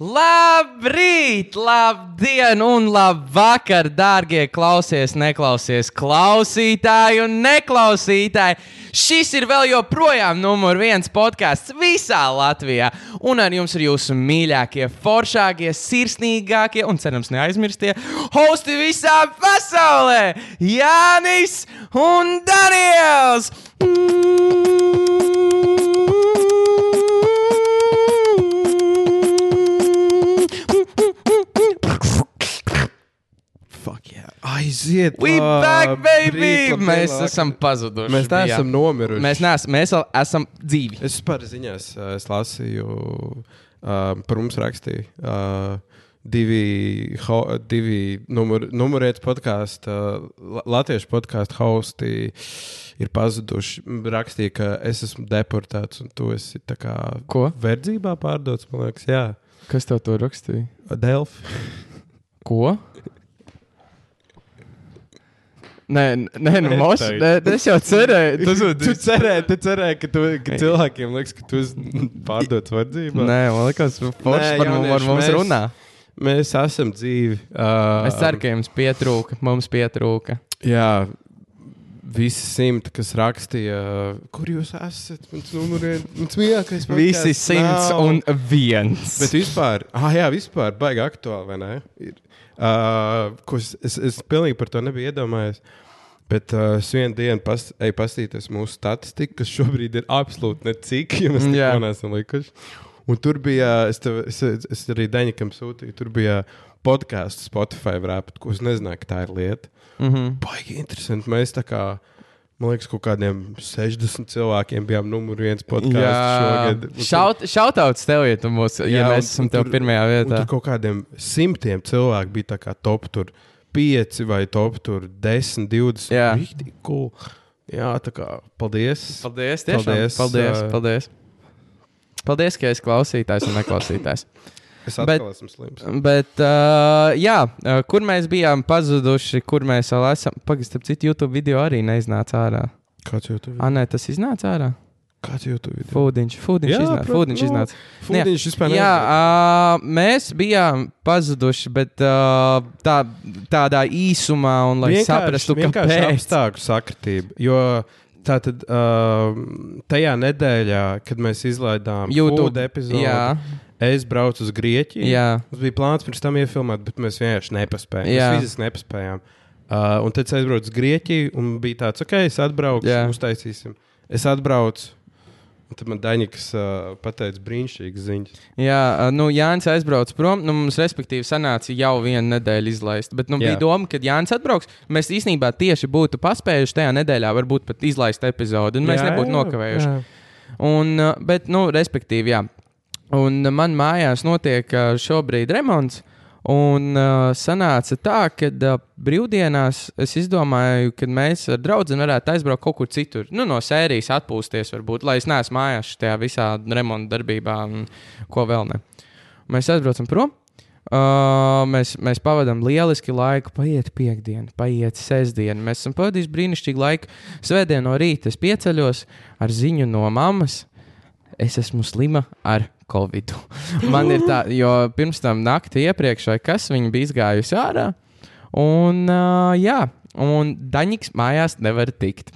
Labrīt, labdien un labvakar, dārgie klausies, neklausies, klausītāji un neklausītāji. Šis ir vēl joprojām numur viens podkāsts visā Latvijā. Un ar jums ir jūsu mīļākie, foršākie, sirsnīgākie un, cerams, neaizmirstie hosti visā pasaulē - Jānis un Daniels! Fuck yeah. Aiziet! We back, baby! Brīt, Mēs labvēlāk. esam pazuduši. Mēs neesam nomiruši. Mēs, neesam, mēs vēl esam dzīvi. Es par ziņās uh, es lasīju, uh, par mums rakstīja. Uh, Divi, ho, divi numur, numurietu podkāstu, uh, latviešu podkāstu hosti ir pazuduši. Rakstīja, ka es esmu deportēts un tu esi tā kā Ko? verdzībā pārdots. Man liekas, jā, Kas tev to rakstīja? Delfi. Ko? Nē, nē, nu, Neteicu. nē, es jau cerēju. Tu, tu cerēji, tu cerēji, ka, tu, ka cilvēkiem liekas, ka tu esi pārdots verdzībā. Nē, man liekas, forši par, mums- par mums mēs- runā. Mēs esam dzīvi. Uh, Es ceru, ka jums pietrūka, mums pietrūka. Jā, visi simti, kas rakstīja, kur jūs esat. Mans numuriet, mans mīļākais. Visi simts nav. un viens. Bet vispār, ah, jā, vispār baigi aktuāli, vai ne? Ir, uh, es, es, es pilnīgi par to nebiju iedomājies. Bet uh, es vienu dienu pas, eju paskatīties mūsu statistiku, kas šobrīd ir absolūti necik, ja mēs Jā. neko neesam likuši. Un tur bija, es, tev, es, es arī Daņikam sūtīju, tur bija podkāsts Spotify rāpot, ko es nezināju, ka tā ir lieta. Mm -hmm. Baigi interesanti. Mēs tā kā, man liekas, kaut kādiem 60 cilvēkiem bijām numur viens podkāsts Šaut, šautauts tev, ja, mūs, ja Jā, un- mēs esam tev tur- pirmajā vietā. tur kaut kādiem simtiem cilvēku bija tā kā top tur 5 vai top tur 10, 20. Jā. Rīktīgi cool. Jā, tā kā paldies. Paldies, tiešām. Paldies, Paldies, ā, paldies. Paldies, ka esi klausītājs un neklausītājs. Es Bet- esmu slims. Bet, uh, jā, kur mēs bijām pazuduši, kur mēs vēl esam. Pagaidām, citu, YouTube video arī neiznāca ārā. Kāds YouTube? Ah, nē, tas iznāca ārā. Kāds YouTube? video? Fūdiņš, fūdiņš Jā, iznāca. protams, Fūdiņš nu, iznāca. Fūdiņš Jā, nezināja. uh, mēs bijām pazuduši, bet uh, tā, tādā īsumā, un lai Vienkārši- saprastu, kāpēc. apstākļu sakritība. Jo tā tad uh, tajā nedēļā, kad mēs izlaidām YouTube, epizodi, Jā, es braucu uz Grieķiju. jā. Mums bija plāns pirms tam iefilmēt, bet mēs vienkārši nepaspējām. Jā. Mēs visi nepaspējām. Uh, un tad es aizbraucu uz Grieķiju, un bija tāds, ok, es atbraucu, Jā. uztaisīsim. Es atbraucu, un tad man Daņiks uh, pateica brīnišķīgas ziņas. Jā, nu, Jānis aizbrauca prom. Nu, mums, respektīvi, sanāca jau viena nedēļa izlaist. Bet nu, Jā. bija doma, ka Jānis atbrauks. Mēs īstenībā tieši būtu paspējuši tajā nedēļā, varbūt pat izlaist epizodi, un mēs Jā, nebūtu jā, nokavējuši. jā. Un, bet, nu, respektīvi, jā. Un man mājās notiek šobrīd remonts. Un uh, sanāca tā, ka uh, brīvdienās es izdomāju, ka mēs ar draugu varētu aizbraukt kaut kur citur. Nu, no sērijas atpūsties, varbūt, lai es neesmu mājās tajā visā remonta darbībā, un ko vēl ne. Mēs aizbraucam prom. Uh, mēs, mēs pavadām lieliski laiku, paiet piekdiena, paiet sestdiena. Mēs esam pavadījuši brīnišķīgu laiku. Svētdien no rīta es pieceļos ar ziņu no mammas. Es esmu slima ar covid. Man ir tā, jo pirms tam naktī iepriekš, vai kas viņa bija izgājusi ārā. Un, uh, jā, un Daņiks mājās nevar tikt.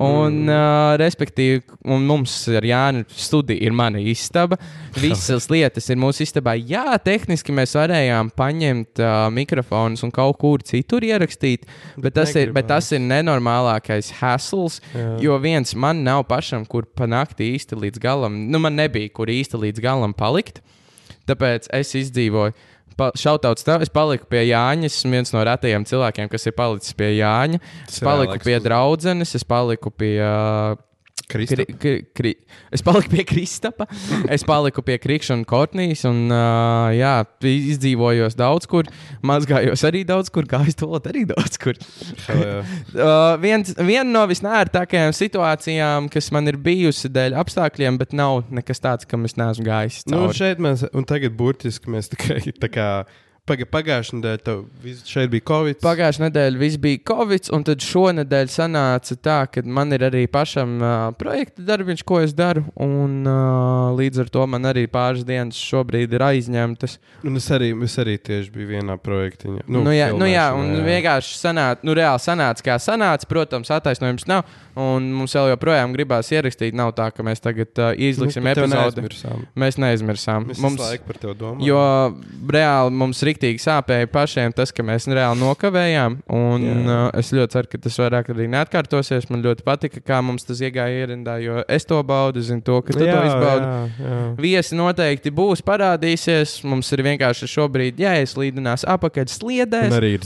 Un, uh, respektīvi, un mums ar Jānu studija ir mana istaba. Visas lietas ir mūsu istabā. Jā, tehniski mēs varējām paņemt uh, mikrofonus un kaut kur citur ierakstīt, bet tas, ir, bet tas ir nenormālākais hassles. Jā. Jo viens man nav pašam, kur panākt īsti līdz galam, nu man nebija kur īsti līdz galam palikt. Tāpēc es izdzīvoju. Šautauts tev, es paliku pie Jāņa. Es esmu viens no retajiem cilvēkiem, kas ir palicis pie Jāņa. Es paliku pie draudzenes, es paliku pie. Uh. Kri, kri, kri, es paliku pie Kristapa, es paliku pie Krikšņa un Kortnijas. Un, uh, jā, izdzīvojos daudz kur, mazgājos arī daudz kur, gājos to arī daudz kur. Uh, viens, viena no visnērtākajām situācijām, kas man ir bijusi dēļ apstākļiem, bet nav nekas tāds, kam es neesmu gājis. Nu, cauri. šeit mēs, un tagad burtiski mēs tikai tā kā Paga, pagājušajā nedēļā tev šeit bija Covid. Pagājušā nedēļa viss bija Covid, un tad šonadēļ sanāca tā, ka man ir arī pašam uh, projekta darbiņš, ko es daru. Un, uh, līdz ar to man arī pāris dienas šobrīd ir aizņemtas. Un es arī, es arī tieši biju vienā projektiņā. Nu, nu, jā, nu, jā, un filmēšanā, vienkārši sanāca, nu, reāli sanāca, kā sanāca. Protams, attaisnojums nav. Un mums vēl joprojām gribās ierakstīt. Nav tā, ka mēs tagad uh, izliksim Nu, epizodi. neaizmirsām. Mēs neaizmirsām. Mēs mums, laiku par tevi domājam. Jo reāli mums rīktīgi sāpēja pašiem tas, ka mēs reāli nokavējām. Un uh, es ļoti ceru, ka tas vairāk arī neatkārtosies. Man ļoti patika, kā mums tas iegāja ierindā, jo es to baudu, zinu to, ka tu jā, to izbaudi. jā, jā. Viesi noteikti būs, parādīsies. Mums ir vienkārši šobrīd jāieslīdinās apakaļ Un sliedēs. arī ir,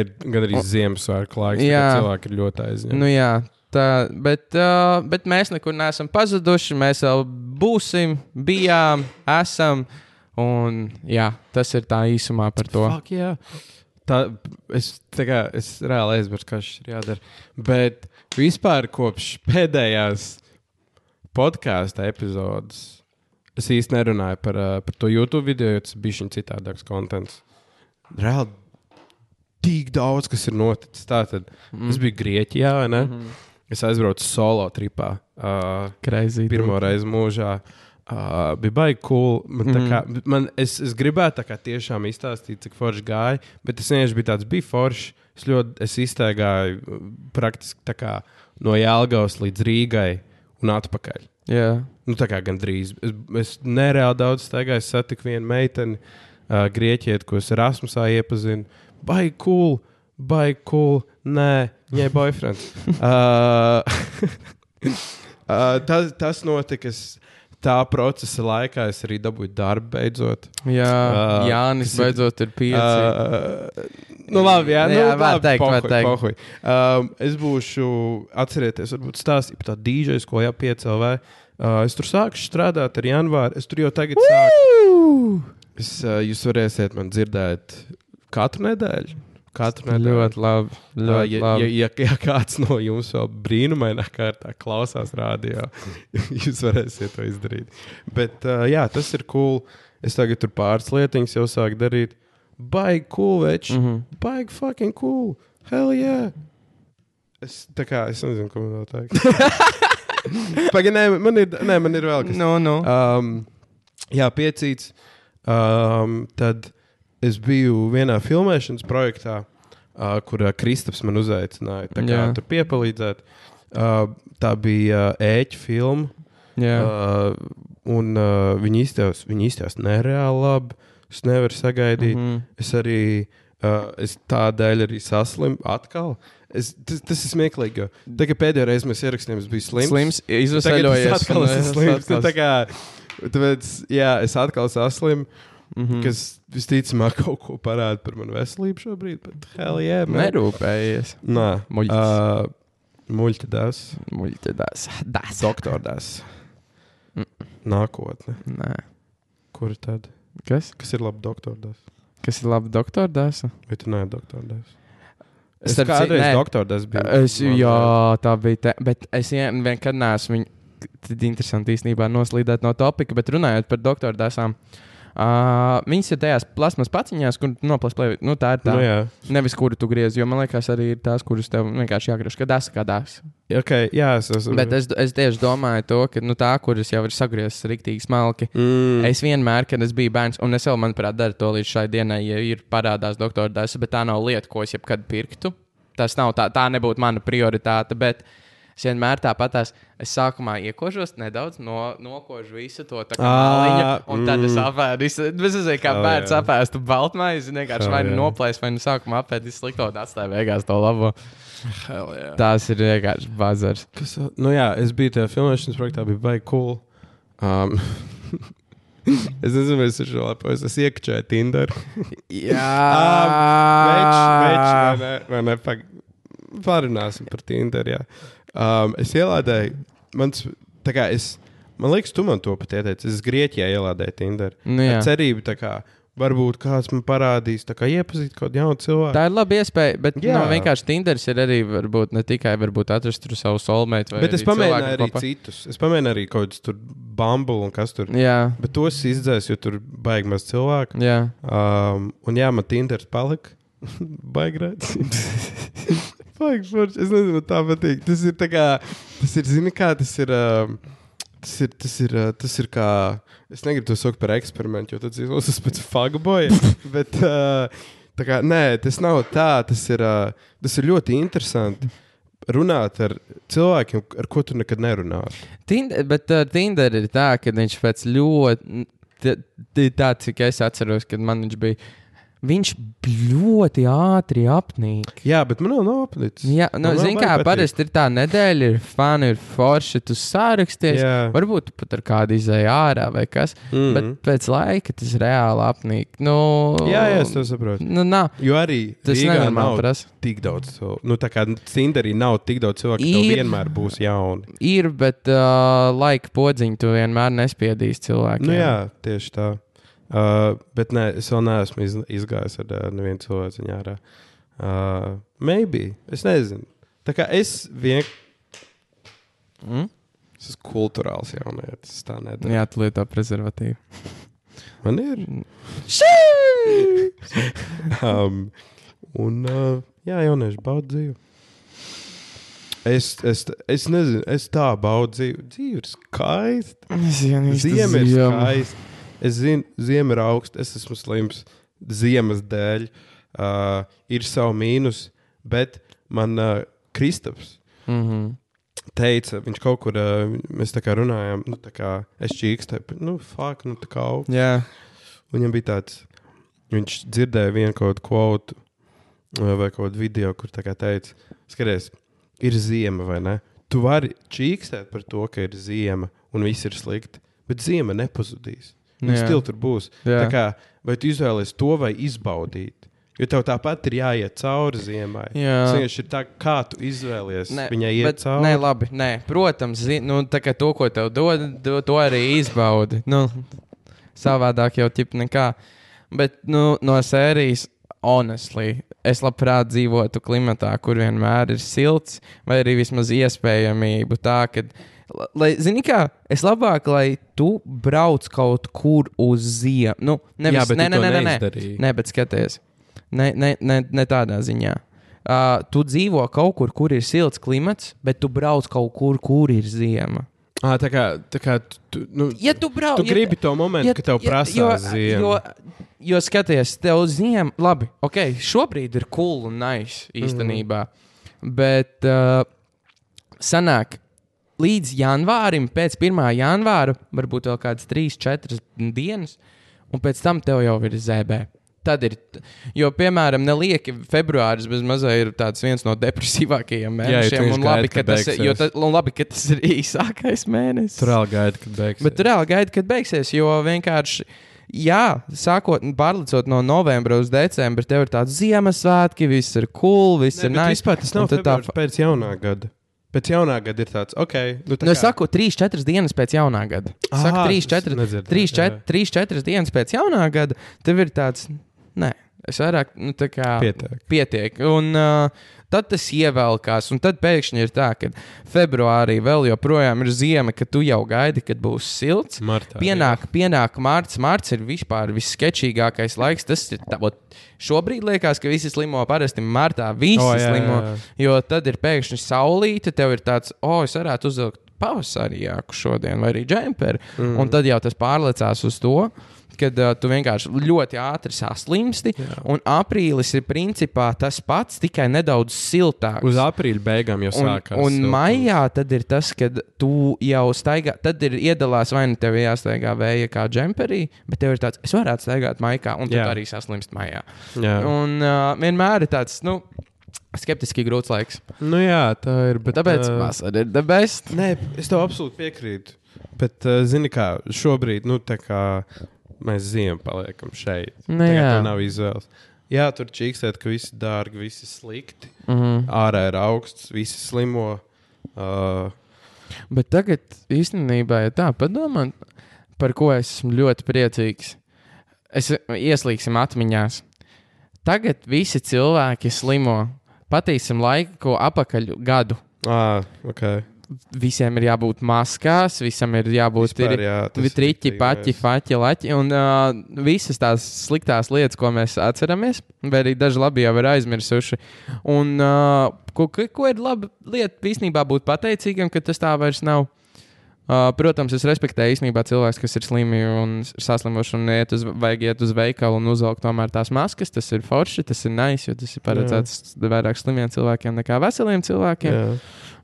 ir gan arī Ziemassvētku laiks, kad cilvēki ir ļoti aizņemti. Nu, jā, tā, bet, uh, bet mēs nekur neesam pazuduši. Mēs vēl būsim, bijām, esam. Un, jā, tas ir tā īsumā par to. Fuck, jā. Tā, es, tā kā, es reāli aizmirsu, kas šis ir jādara. Bet vispār kopš pēdējās podkāstu epizodes es īsti nerunāju par, uh, par to YouTube video, jo tas bija šis citādāks konteksts. Reāli tik daudz, kas ir noticis. Tātad mm. es biju Grieķijā, vai ne? Mm -hmm. Es aizbraucu solo tripā. Uh, Crazy. pirmo reizi mūžā. Uh, bija baigi cool. Man, mm. Kā, man, es, es gribētu tā kā tiešām izstāstīt, cik forši gāja, bet tas vienkārši bija tāds, bija forši. Es ļoti, es iztaigāju uh, praktiski kā no Jālgavas līdz Rīgai un atpakaļ. Jā, Nu, tā kā gandrīz. Es, es nereāli daudz staigāju, es satiku vienu meiteni, uh, grieķieti, ko es Erasmusā iepazinu. Baigi cool, baigi cool. Nē, viņai boyfriends. uh, uh, tas, tas notika. Es, tā procesa laikā es arī dabūju darbu beidzot. jā Uh, Jānis ir- beidzot ir pieci. Uh, nu, labi, jā, nu, Jā, var labi, teikt, var pohuj, teikt. pohuj. Um, es būšu, atcerieties, varbūt stāstīt par tādu dīdžeju, ko jau piecēlēju. Uh, es tur sāku strādāt ar janvāru. Es tur jau tagad sāku. Es, uh, jūs varēsiet man dzirdēt katru nedēļu. Katru nedēļu. Ļoti labi. Ļoti ja, labi. ja, ja, ja kāds no jums vēl brīnumainā kārtā klausās rādio, jūs varēsiet to izdarīt. Bet uh, jā, tas ir cool. Es tagad tur pāris lietiņas jau sāku darīt. Baigi cool, veči. Mm. -hmm. Baigi fucking cool. Hell yeah! Es, tā kā es nezinu, ko man vēl teikt. Pagaid, nē, man ir, nē, man ir vēl kas. Nu, nu. Um, jā, piecīts. Um, tad es biju vienā filmēšanas projektā, uh, kur uh, Kristaps man uzaicināja kā, Jā. tur piepalīdzēt. Uh, tā bija uh, ēķa filma. Jā. Uh, un uh, viņi izteicās, viņi izteicās nereāli labi. Es nevaru sagaidīt. Mm. -hmm. Es arī uh, es tādēļ arī saslimu atkal. Es, tas, tas ir smieklīgi. Tagad pēdējā reizē mēs ierakstījām, es biju slims. Slims, Tagad izvesaļojies. es atkal esmu es slims. Tāpēc, jā, es atkal saslimu, mm. -hmm. kas visticamāk kaut ko parāda par manu veselību šobrīd. Bet, hell yeah, man. Nerūpējies. Nā, Muļķis. uh, muļķis, Muļķis. Das. doktors, Mm. nākotne. Nē. Kur tad? Kas? Kas ir labi doktors? Kas ir labi, doktor Dāsa? Vai tu neesi doktors? Es Starp citu, kādreiz nē. doktors biju. Es, jā, tā bija. Te, bet es vien- vienkārši neesmu viņu. Tad interesanti īstenībā noslīdēt no topika, bet runājot par doktoru dāsām. Uh, viņas ir tajās plasmas paciņās, kur noplāstīja. Nu, tā ir tā. Nu, jā. Nevis kuru tu griezi, jo man liekas, arī ir tās, kuras tev vienkārši jāgriež, kad dāsa kā dāsa. Okay, jā, es esmu. Bet es, es tieši domāju, to, ka nu, tā, kuras jau ir sagrieztas rīktīgi smalki, Mm. Es vienmēr, kad es biju bērns, un es vēl, manuprāt, daru to līdz šai dienai, ja ir parādās doktora desa, bet tā nav lieta, ko es jebkad pirktu. Tas nav tā, tā nebūtu mana prioritāte, bet es vienmēr tāpatās, es sākumā iekožos nedaudz, no, nokožu visu to tā kā Ā, māliņu, un tad es mm. apēdu. Es nezinu, kā Oh, bērns apēstu baltmaizi, vienkārši Oh, vai nu noplēs, vai nu sākumā apēdu slikto, un atstāju beigās to labo. Tās ir vienkārši bazars. Kas, vēl? nu jā, es biju tajā filmēšanas projektā, bija baigi cool. Um, es nezinu, vai es esmu lepojis. Es iekšķēju Tinder. Jā, Več, več, vai ne? Vai ne? Pag... Parunāsim par Tinder. Jā. Um, es ielādēju, mans, tā kā es, man liekas, tu man to pat ieteici. Es Grieķijā ielādēju Tinder. Nu, jā. Ar cerību, tā kā Varbūt kāds man parādīs, kā iepazīt kaut kādu jaunu cilvēku. Tā ir laba iespēja, bet Jā. nu, vienkārši Tinders ir arī varbūt ne tikai varbūt atrast tur savu soulmate. Bet es pamēģināju arī kopā. citus. Es pamēģināju arī kaut kādus tur bambulu un kas tur. Jā, Bet tos izdzēs, jo tur baigi maz cilvēku. jā. Um, un jā, man Tinders palika. baigi redzēt. baigi forši. Es nezinu, man tā patīk. Tas ir tā kā, tas ir, zini kā, tas ir. Um, Tas ir, tas, ir, uh, tas ir kā. Es negribu to saukt par eksperimentu, jo tas izklausās pēc fagboja. bet, uh, tā kā, nē, tas nav tā. Tas ir, uh, tas ir ļoti interesanti runāt ar cilvēkiem, ar ko tu nekad. Tinder, bet uh, Tinder ir tā, ka viņš pēc ļoti. t- t- Tā, cik es atceros, kad man viņš bija. Viņš ļoti ātri apnīk. Jā, bet man vēl nav apnicis. Jā, nu, Man baigi patīk. parasti ir tā nedēļa, ir fani, ir forši, tu sāraksties. Jā. Varbūt pat ar kādu izēju ārā vai kas. Mm Mhm. -hmm. Bet pēc laika tas reāli apnīk. Nu, Jā, jā, es to saprotu. Nu, nav. Jo arī Tas nenormāli nav prasa. tik daudz. Nu, tā kā Cinderī nav tik daudz cilvēku, ka tev Ir. vienmēr būs jauni. Ir, bet uh, laika podziņu tu vienmēr nespiedīsi cilvēkiem. Nu, jā, tieši tā. Uh, bet nē, es vēl neesmu iz, izgājis ar uh, nevienu cilvēku ziņā. ārā. Uh, maybe. Es nezinu. Tā kā es vienkārši. Mm? Es esmu kultūrāls jaunietis. Tā nedaru. Jā, tu lieto prezervatīvu. Man ir. Um, un, uh, jā, jaunieši bauda dzīvi. Es, es, es nezinu, es tā baudu dzīvi. Dzīve ir skaista. Ziema ir skaista. Es zinu, ziema ir augsta. Es esmu slims ziemas dēļ. Uh, ir savi mīnus, bet man uh, Kristaps Mm -hmm. teica, viņš kaut kur, uh, mēs tā kā runājām, nu, tā kā es čīkstēju, nu, fuck, nu, tā kā augsts. Jā, Viņam bija tāds, viņš dzirdēja vienu kaut kvotu uh, vai kaut kādu video, kur tā kā teica, skaties, ir ziema vai ne? Tu vari čīkstēt par to, ka ir ziema un viss ir slikti, bet ziema nepazudīs. Viņa Jā. stila tur būs. Kā, vai tu izvēlēsies to vai izbaudīt? Jo tev tāpat ir jāiet cauri ziemai. Jā. Tas ir tā, kā tu izvēlies Nē, viņai iet bet, cauri. nē, labi. Nē, protams, zi, nu, to, ko tev dod, do, to arī izbaudi. Nu, savādāk jau ķip nekā. Bet nu, no sērijas, honestly, es labprāt dzīvotu klimatā, kur vienmēr ir silts, vai arī vismaz iespējamība tā, ka. Lai, zini, kā es labāk, lai tu brauc kaut kur uz ziemu. Nu, nevis, Jā, bet nē, nē, nē, nē, nē, nē, bet skaties. Ne, ne, ne, ne tādā ziņā. Uh, tu dzīvo kaut kur, kur ir silts klimats, bet tu brauc kaut kur, kur ir ziema. À, tā kā, tā kā tu, nu, Ja tu brauc, tu gribi to momentu, ka tev prasās ziema. Jo, jo skaties, tev ziema, labi, ok, šobrīd ir cool un nice īstenībā. Mm. Bet uh, sanāk, līdz janvārim, pēc 1. janvāra, varbūt vēl kādas 3, 4 dienas, un pēc tam tev jau ir ZB. Tad ir, jo, piemēram, nelieki februāris mazā ir viens no depresīvākajiem Jā, mēnešiem. viņš un labi, gaida, kad tas, beigsies. jo ta, un labi, ka tas ir īsākais mēnesis. Tur vēl gaida, kad beigsies. Bet tu reāli gaidi, kad beigsies, jo vienkārši. Jā, sākot pārlicot no novembra uz decembri, tev ir tāds Ziemassvētki, viss ir cool, viss ne, ir bet nice. vispār tas nav tā pēc jaunā gada. Pēc jaunā gada ir tāds, ok, nu tā Nu, es kā- saku, 3-4 dienas pēc jaunā gada. Saku, Ā, 3-4 es nedzirdēju, 3-4 3-4 dienas pēc jaunā gada, tev ir tāds, nē, es vairāk, nu, tā kā Pietiek. pietiek. Un uh, tad tas ievelkās, un tad pēkšņi ir tā, ka februārī vēl joprojām ir ziema, ka tu jau gaidi, kad būs silts. Martā, Pienāk, pienāk mārts. Mārts ir vispār visskečīgākais laiks. Tas ir tā, ot, šobrīd liekas, ka visi slimo parasti martā. Visi oh, jā, jā, slimo. jā. Jo tad ir pēkšņi saulīte, tev ir tāds, o, oh, es varētu uzvilkt pavasarī jāku šodien, vai arī džemperi. Mm. Un tad jau tas pārlecās uz to. Kad uh, tu vienkārši ļoti ātri saslimsti, Jā. un aprīlis ir principā tas pats, tikai nedaudz siltāks. Uz aprīļa beigām jau Un, sākās. un siltums. maijā tad ir tas, kad tu jau staigā, tad ir iedalās vai nu tev jāstaigā vēja kā džemperī, bet tev ir tāds, es varētu staigāt maijā, un tad arī saslimst maijā. Jā. Un uh, vienmēr ir tāds, nu, skeptiski grūts laiks. Nu jā, tā ir. Bet, Tāpēc ā, vasara ir the best. Nē, es tev absolūti piekrītu. Bet, uh, zini, kā šobrīd, nu, tā kā mēs ziemā paliekam šeit. Nu, jā. tev nav izvēles. Jā, tur čīkstēt, ka viss ir dārgi, viss ir slikti. Mhm. Ārā ir augsts, visi slimo. Uh, Bet tagad īstenībā, ja tā padomā, par ko es esmu ļoti priecīgs. es ieslīgsim atmiņās. Tagad visi cilvēki slimo. Patīsim laiku apakaļ gadu. Ah, ok. Visiem ir jābūt maskās, visam ir jābūt Vispār, jā, triķi, paķi, faķi, laķi. Un uh, visas tās sliktās lietas, ko mēs atceramies, vai arī daži labi jau ir aizmirsuši. Un uh, ko, ko, ko ir laba lieta īstenībā būt pateicīgam, ka tas tā vairs nav. Uh, protams, es respektēju īstenībā cilvēkus, kas ir slimi un saslimuši un iet uz, vajag iet uz veikalu un uzvelk tomēr tās maskas. Tas ir forši, tas ir nice, jo tas ir paredzēts vairāk slimiem cilvēkiem nekā veseliem cilvēkiem. Jā,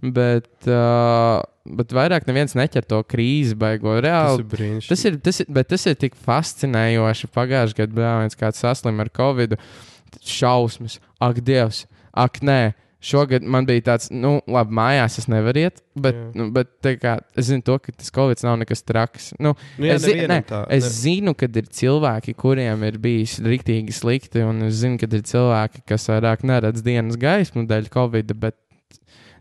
Bet, uh, bet vairāk neviens neķer to krīzi, baigo tas reāli. ir brīnišķīgi. Tas ir, tas ir, bet tas ir tik fascinējoši. Pagājušajā gadā viens kāds saslims ar covid. Šausmas, ak, Dievs, ak, nē. Šogad man bija tāds, nu, labi, mājās es nevaru iet, bet, Jā. nu, bet kā, es zinu, to, ka tas covid nav nekas traks. Nu, Nu, jā, es, zi- ne, tā, es ne. zinu, ka ir cilvēki, kuriem ir bijis rīktīgi slikti, un es zinu, ka ir cilvēki, kas vairāk neredz dienas gaismu dēļ covid, bet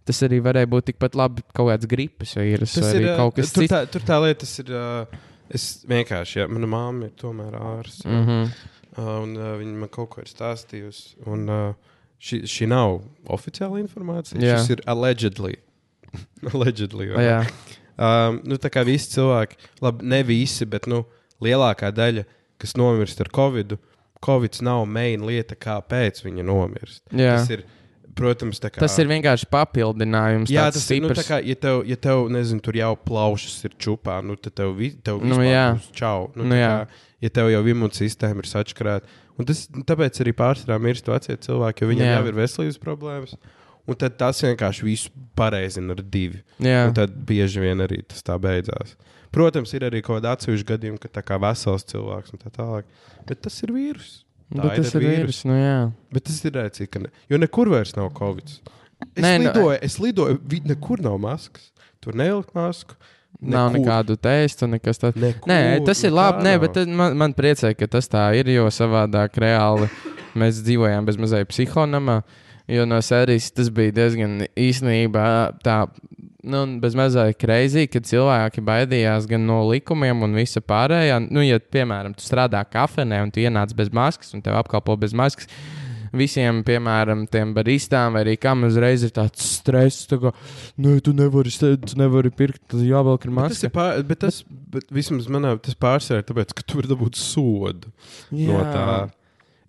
tas arī varēja būt tikpat labi kaut kāds gripas vīrus vai ā, kaut kas tur cits. tā, tur tā lieta, ir. Uh, es vienkārši, ja mana mamma ir tomēr ārsts. Mm -hmm. Uh, un uh, viņa man kaut ko ir stāstījusi. Un, uh, šī, šī nav oficiāla informācija. Jā. Šis ir allegedly. allegedly? Jā, um, nu, tā kā visi cilvēki, labi, ne visi, bet nu, lielākā daļa, kas nomirst ar covid, covid nav main lieta, kāpēc viņi nomirst. jā. Tas ir, protams, kā. Tas ir vienkārši papildinājums. Jā, tas ir nu, kā, ja tev, ja tev, nezinu, tur jau plaušas ir čupā, nu, tad tev, vi, tev Nu, vispār jā. būs čau. Nu, Nu, kā, ja tev jau imūnsistēma ir sačkrāta. Un tas, tāpēc arī pārsvarā mirst vecie cilvēki, jo viņiem Jā. jau ir veselības problēmas. Un tad tas vienkārši visu pareizina ar divi. Jā, Un tad bieži vien arī tas tā beidzās. Protams, ir arī kaut kāda atsevišķa gadījuma, ka tā kā vesels cilvēks un tā tālāk. Bet tas ir vīrus. Tā bet tas ir vīrus. Nu, jā. Bet tas ir rēcīgi, ka ne, jo nekur vairs nav covid. Es Nē, nu, lidoju, es lidoju, nekur nav maskas. Tur nevilkt masku. Nav Nekur. nekādu testu, nekas tāds. Nē, tas ir labi. Nē, nav. bet man, man priecē, ka tas tā ir. Jo savādāk reāli mēs dzīvojām bez mazai psihonamā. Jo no sērijas tas bija diezgan īstenībā tā. Nu, bez mazai kreizī, kad cilvēki baidījās gan no likumiem un visa pārējā. Nu, ja, piemēram, tu strādā kafejnē un tu ienāc bez maskas un tev apkalpo bez maskas, visiem, piemēram, tiem baristām vai arī kam uzreiz ir tāds stress, tā kā, nu, tu nevari, tu nevari pirkt, tad jāvelk ar Bet tas ir pār, bet tas, bet vismaz manā tas pārsvarā ir tāpēc, ka tu vari dabūt sodu no tā.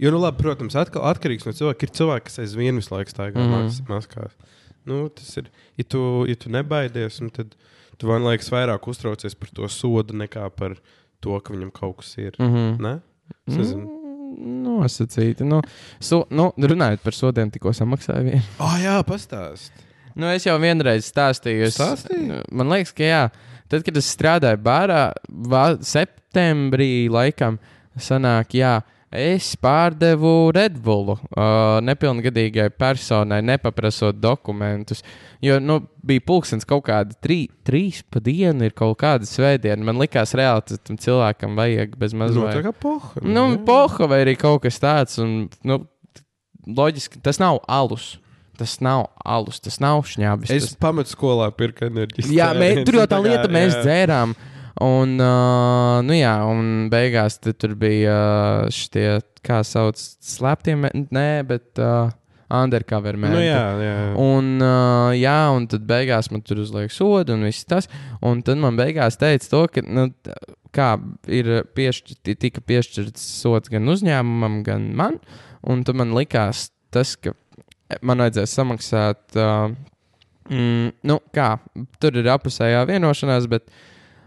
Jo, nu, labi, protams, atkal atkarīgs no cilvēka. Ir cilvēki, kas aizvien visu laiku staigā mm. -hmm. maskās. Nu, tas ir, ja tu, ja tu nebaidies, un tad tu man liekas vairāk uztraucies par to sodu nekā par to, ka viņam kaut kas ir. Mm -hmm. Ne? Es nezinu. Nosacīti. Nu, so, nu, runājot par sodiem, tikko samaksāju vienu. Oh, jā, pastāst. Nu, es jau vienreiz stāstīju. Es, Stāstīji? Nu, Man liekas, ka jā. Tad, kad es strādāju bārā, va, septembrī, laikam, sanāk, jā, es pārdevu Redbullu uh, nepilngadīgai personai, nepaprasot dokumentus. Jo nu, bija pulkstenis kaut kāda trī, trīs pa dienu, ir kaut kāda svētdiena. Man likās, reāli tam cilvēkam vajag bez Nu, mazliet. tā kā poha. Nu, poha vai arī kaut kas tāds. Un, nu, loģiski, tas nav alus. Tas nav alus, tas nav šņābis. Es tas... pamatskolā pirku enerģiju. Jā, mē, tur jau tā lieta, mēs dzērām. Un, uh, nu jā, un beigās tur bija uh, šie, kā sauc, slēptie, nē, bet uh, undercover Nu, menti. jā, jā. Un, uh, jā, un tad beigās man tur uzliek sodu un viss tas. Un tad man beigās teica to, ka, nu, kā ir piešķirt, tika piešķirts sots gan uzņēmumam, gan man. Un tad man likās tas, ka man vajadzēs samaksāt. Uh, mm, nu, kā, tur ir apusējā vienošanās, bet uh,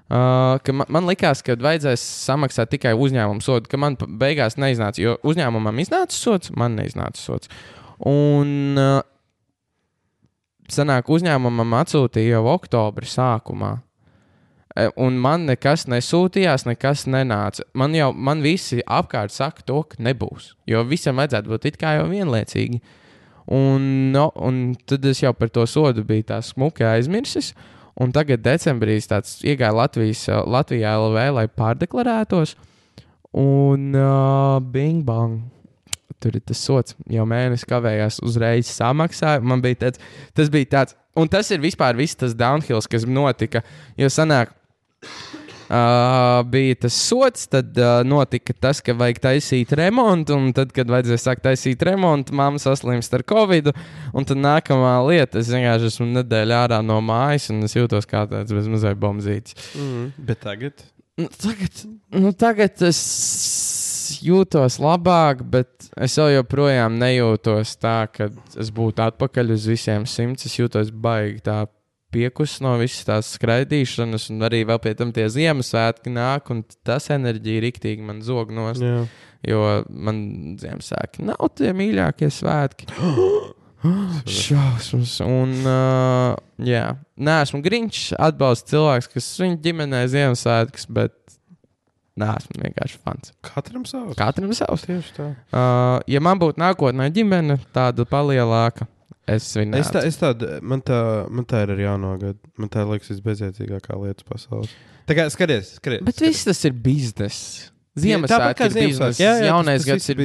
ka man, man likās, ka vajadzēs samaksāt tikai uzņēmuma sodu, ka man beigās neiznāca, jo uzņēmumam iznāca sots, man neiznāca sots. Un uh, sanāk, uzņēmumam atsūtīja jau oktobra sākumā. E, Un man nekas nesūtījās, nekas nenāca. Man jau man visi apkārt saka, to, nebūs. Jo visam vajadzētu būt it kā jau vienlaicīgi. Un, no, un tad es jau par to sodu biju tā smuki aizmirsis. Un tagad decembrī tāds iegāju Latvijas, Latvijā LV, lai pārdeklarētos. Un uh, bing bang. Tur ir tas sots, jau mēnesis kavējās, uzreiz samaksāja. Man bija tāds, tas bija tāds, un tas ir vispār viss tas downhills, kas notika. Jo sanāk, uh, bija tas sots, tad uh, notika tas, ka vajag taisīt remontu, un tad, kad vajadzēja sākt taisīt remontu, mamma saslimst ar covid. Un tad nākamā lieta, es vienkārši esmu nedēļā ārā no mājas, un es jūtos kā tāds bezmazliet bombzīts. Mm. Bet tagad? Nu, tagad, nu, tagad es jūtos labāk, bet es jau joprojām nejūtos tā, ka es būtu atpakaļ uz visiem simts. Es jūtos baigi tā piekusis no visas tās skraidīšanas, un arī vēl pie tam tie Ziemassvētki nāk, un tas enerģija riktīgi man zog nost. Jā. Jo man Ziemassvētki nav tie mīļākie svētki. Šausmas. Un, uh, jā, nē, esmu Grīņš, atbalsta cilvēks, kas viņa ģimenē Ziemassvētkus, bet nē, esmu vienkārši fans. Katram savs. Katram savs. Tieši tā. Uh, ja man būtu nākotnē ģimene, tāda palielāka, es viņu Es tā, es tādu, man tā, man tā ir arī jānogad. Man tā liekas visbeidzētīgākā lieta pasaulē. Tā kā skaties, skaties. Bet viss tas ir bizness. Kā ir Ziemassvētki. Jā, jā, tas- jaunais tas gads viss ir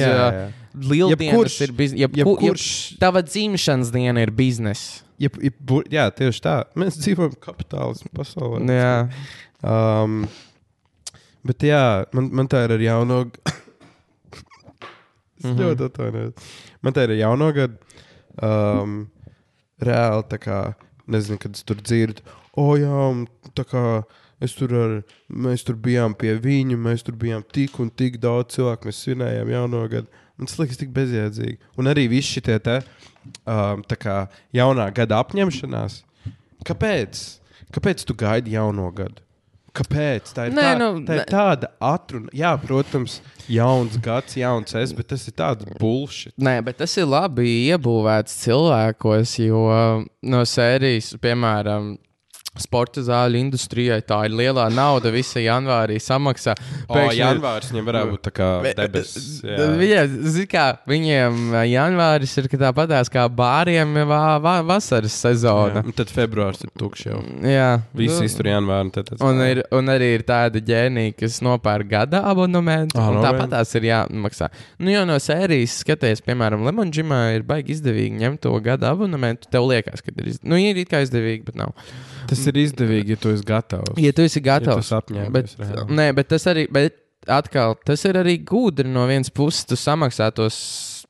jā. lieldienas ir bizness. Jebku, Jebkurš, jeb, tava dzimšanas diena ir bizness. jeb, jeb, jā, tieši tā. Mēs dzīvojam kapitālismu pasaulē. Jā, Um, bet jā, man, man tā ir ar jauno. es Mhm. ļoti atvainojos. Man tā ir jauno gadu. Um, reāli tā kā, nezinu, kad es tur dzirdu, o jā, un tā kā. Es tur ar, mēs tur bijām pie viņa, mēs tur bijām tik un tik daudz cilvēku. Mēs svinējām jauno gadu. Man tas liekas tik bezjēdzīgi. Un arī viss šie te um, kā jaunā gada apņemšanās. Kāpēc? Kāpēc tu gaidi jauno gadu? Kāpēc? Tā ir, Nē, tā, nu, tā ir tāda atruna. Jā, protams, jauns gads, jauns es, bet tas ir tāds bullshit. Nē, bet tas ir labi iebūvēts cilvēkos, jo no sērijas, piemēram, sporta zāļu industrijai tā ir lielā nauda. Visa janvārī samaksā. O, Pēkšņi- janvārs viņam varētu būt kā debesis. jā. Viņa, zin kā, viņiem ā, janvāris ir tāpatās kā bāriem va, va, vasaras Jā, sezona. un tad februārs ir tukšs jau. Jā, Visi nu, iztur janvāru. un tad tas- Un, ir, un arī ir tādi ģēniji, kas nopērk gada abonementu. Ah, un no Tāpat tās ir jāmaksā. Nu, jo no sērijas skaties, piemēram, Lemonģimā ir baigi izdevīgi ņemt to gada abonementu. Tev liekas, ka ir, izd... nu, ir it kā izdevīgi, bet nav. Tas ir izdevīgi, ja tu esi gatavs. Ja tu esi Ja gatavs, tas apņēmies bet, reāli. nē, bet tas arī. Bet Atkal, tas ir arī gudri no vienas puses. Tu samaksā tos,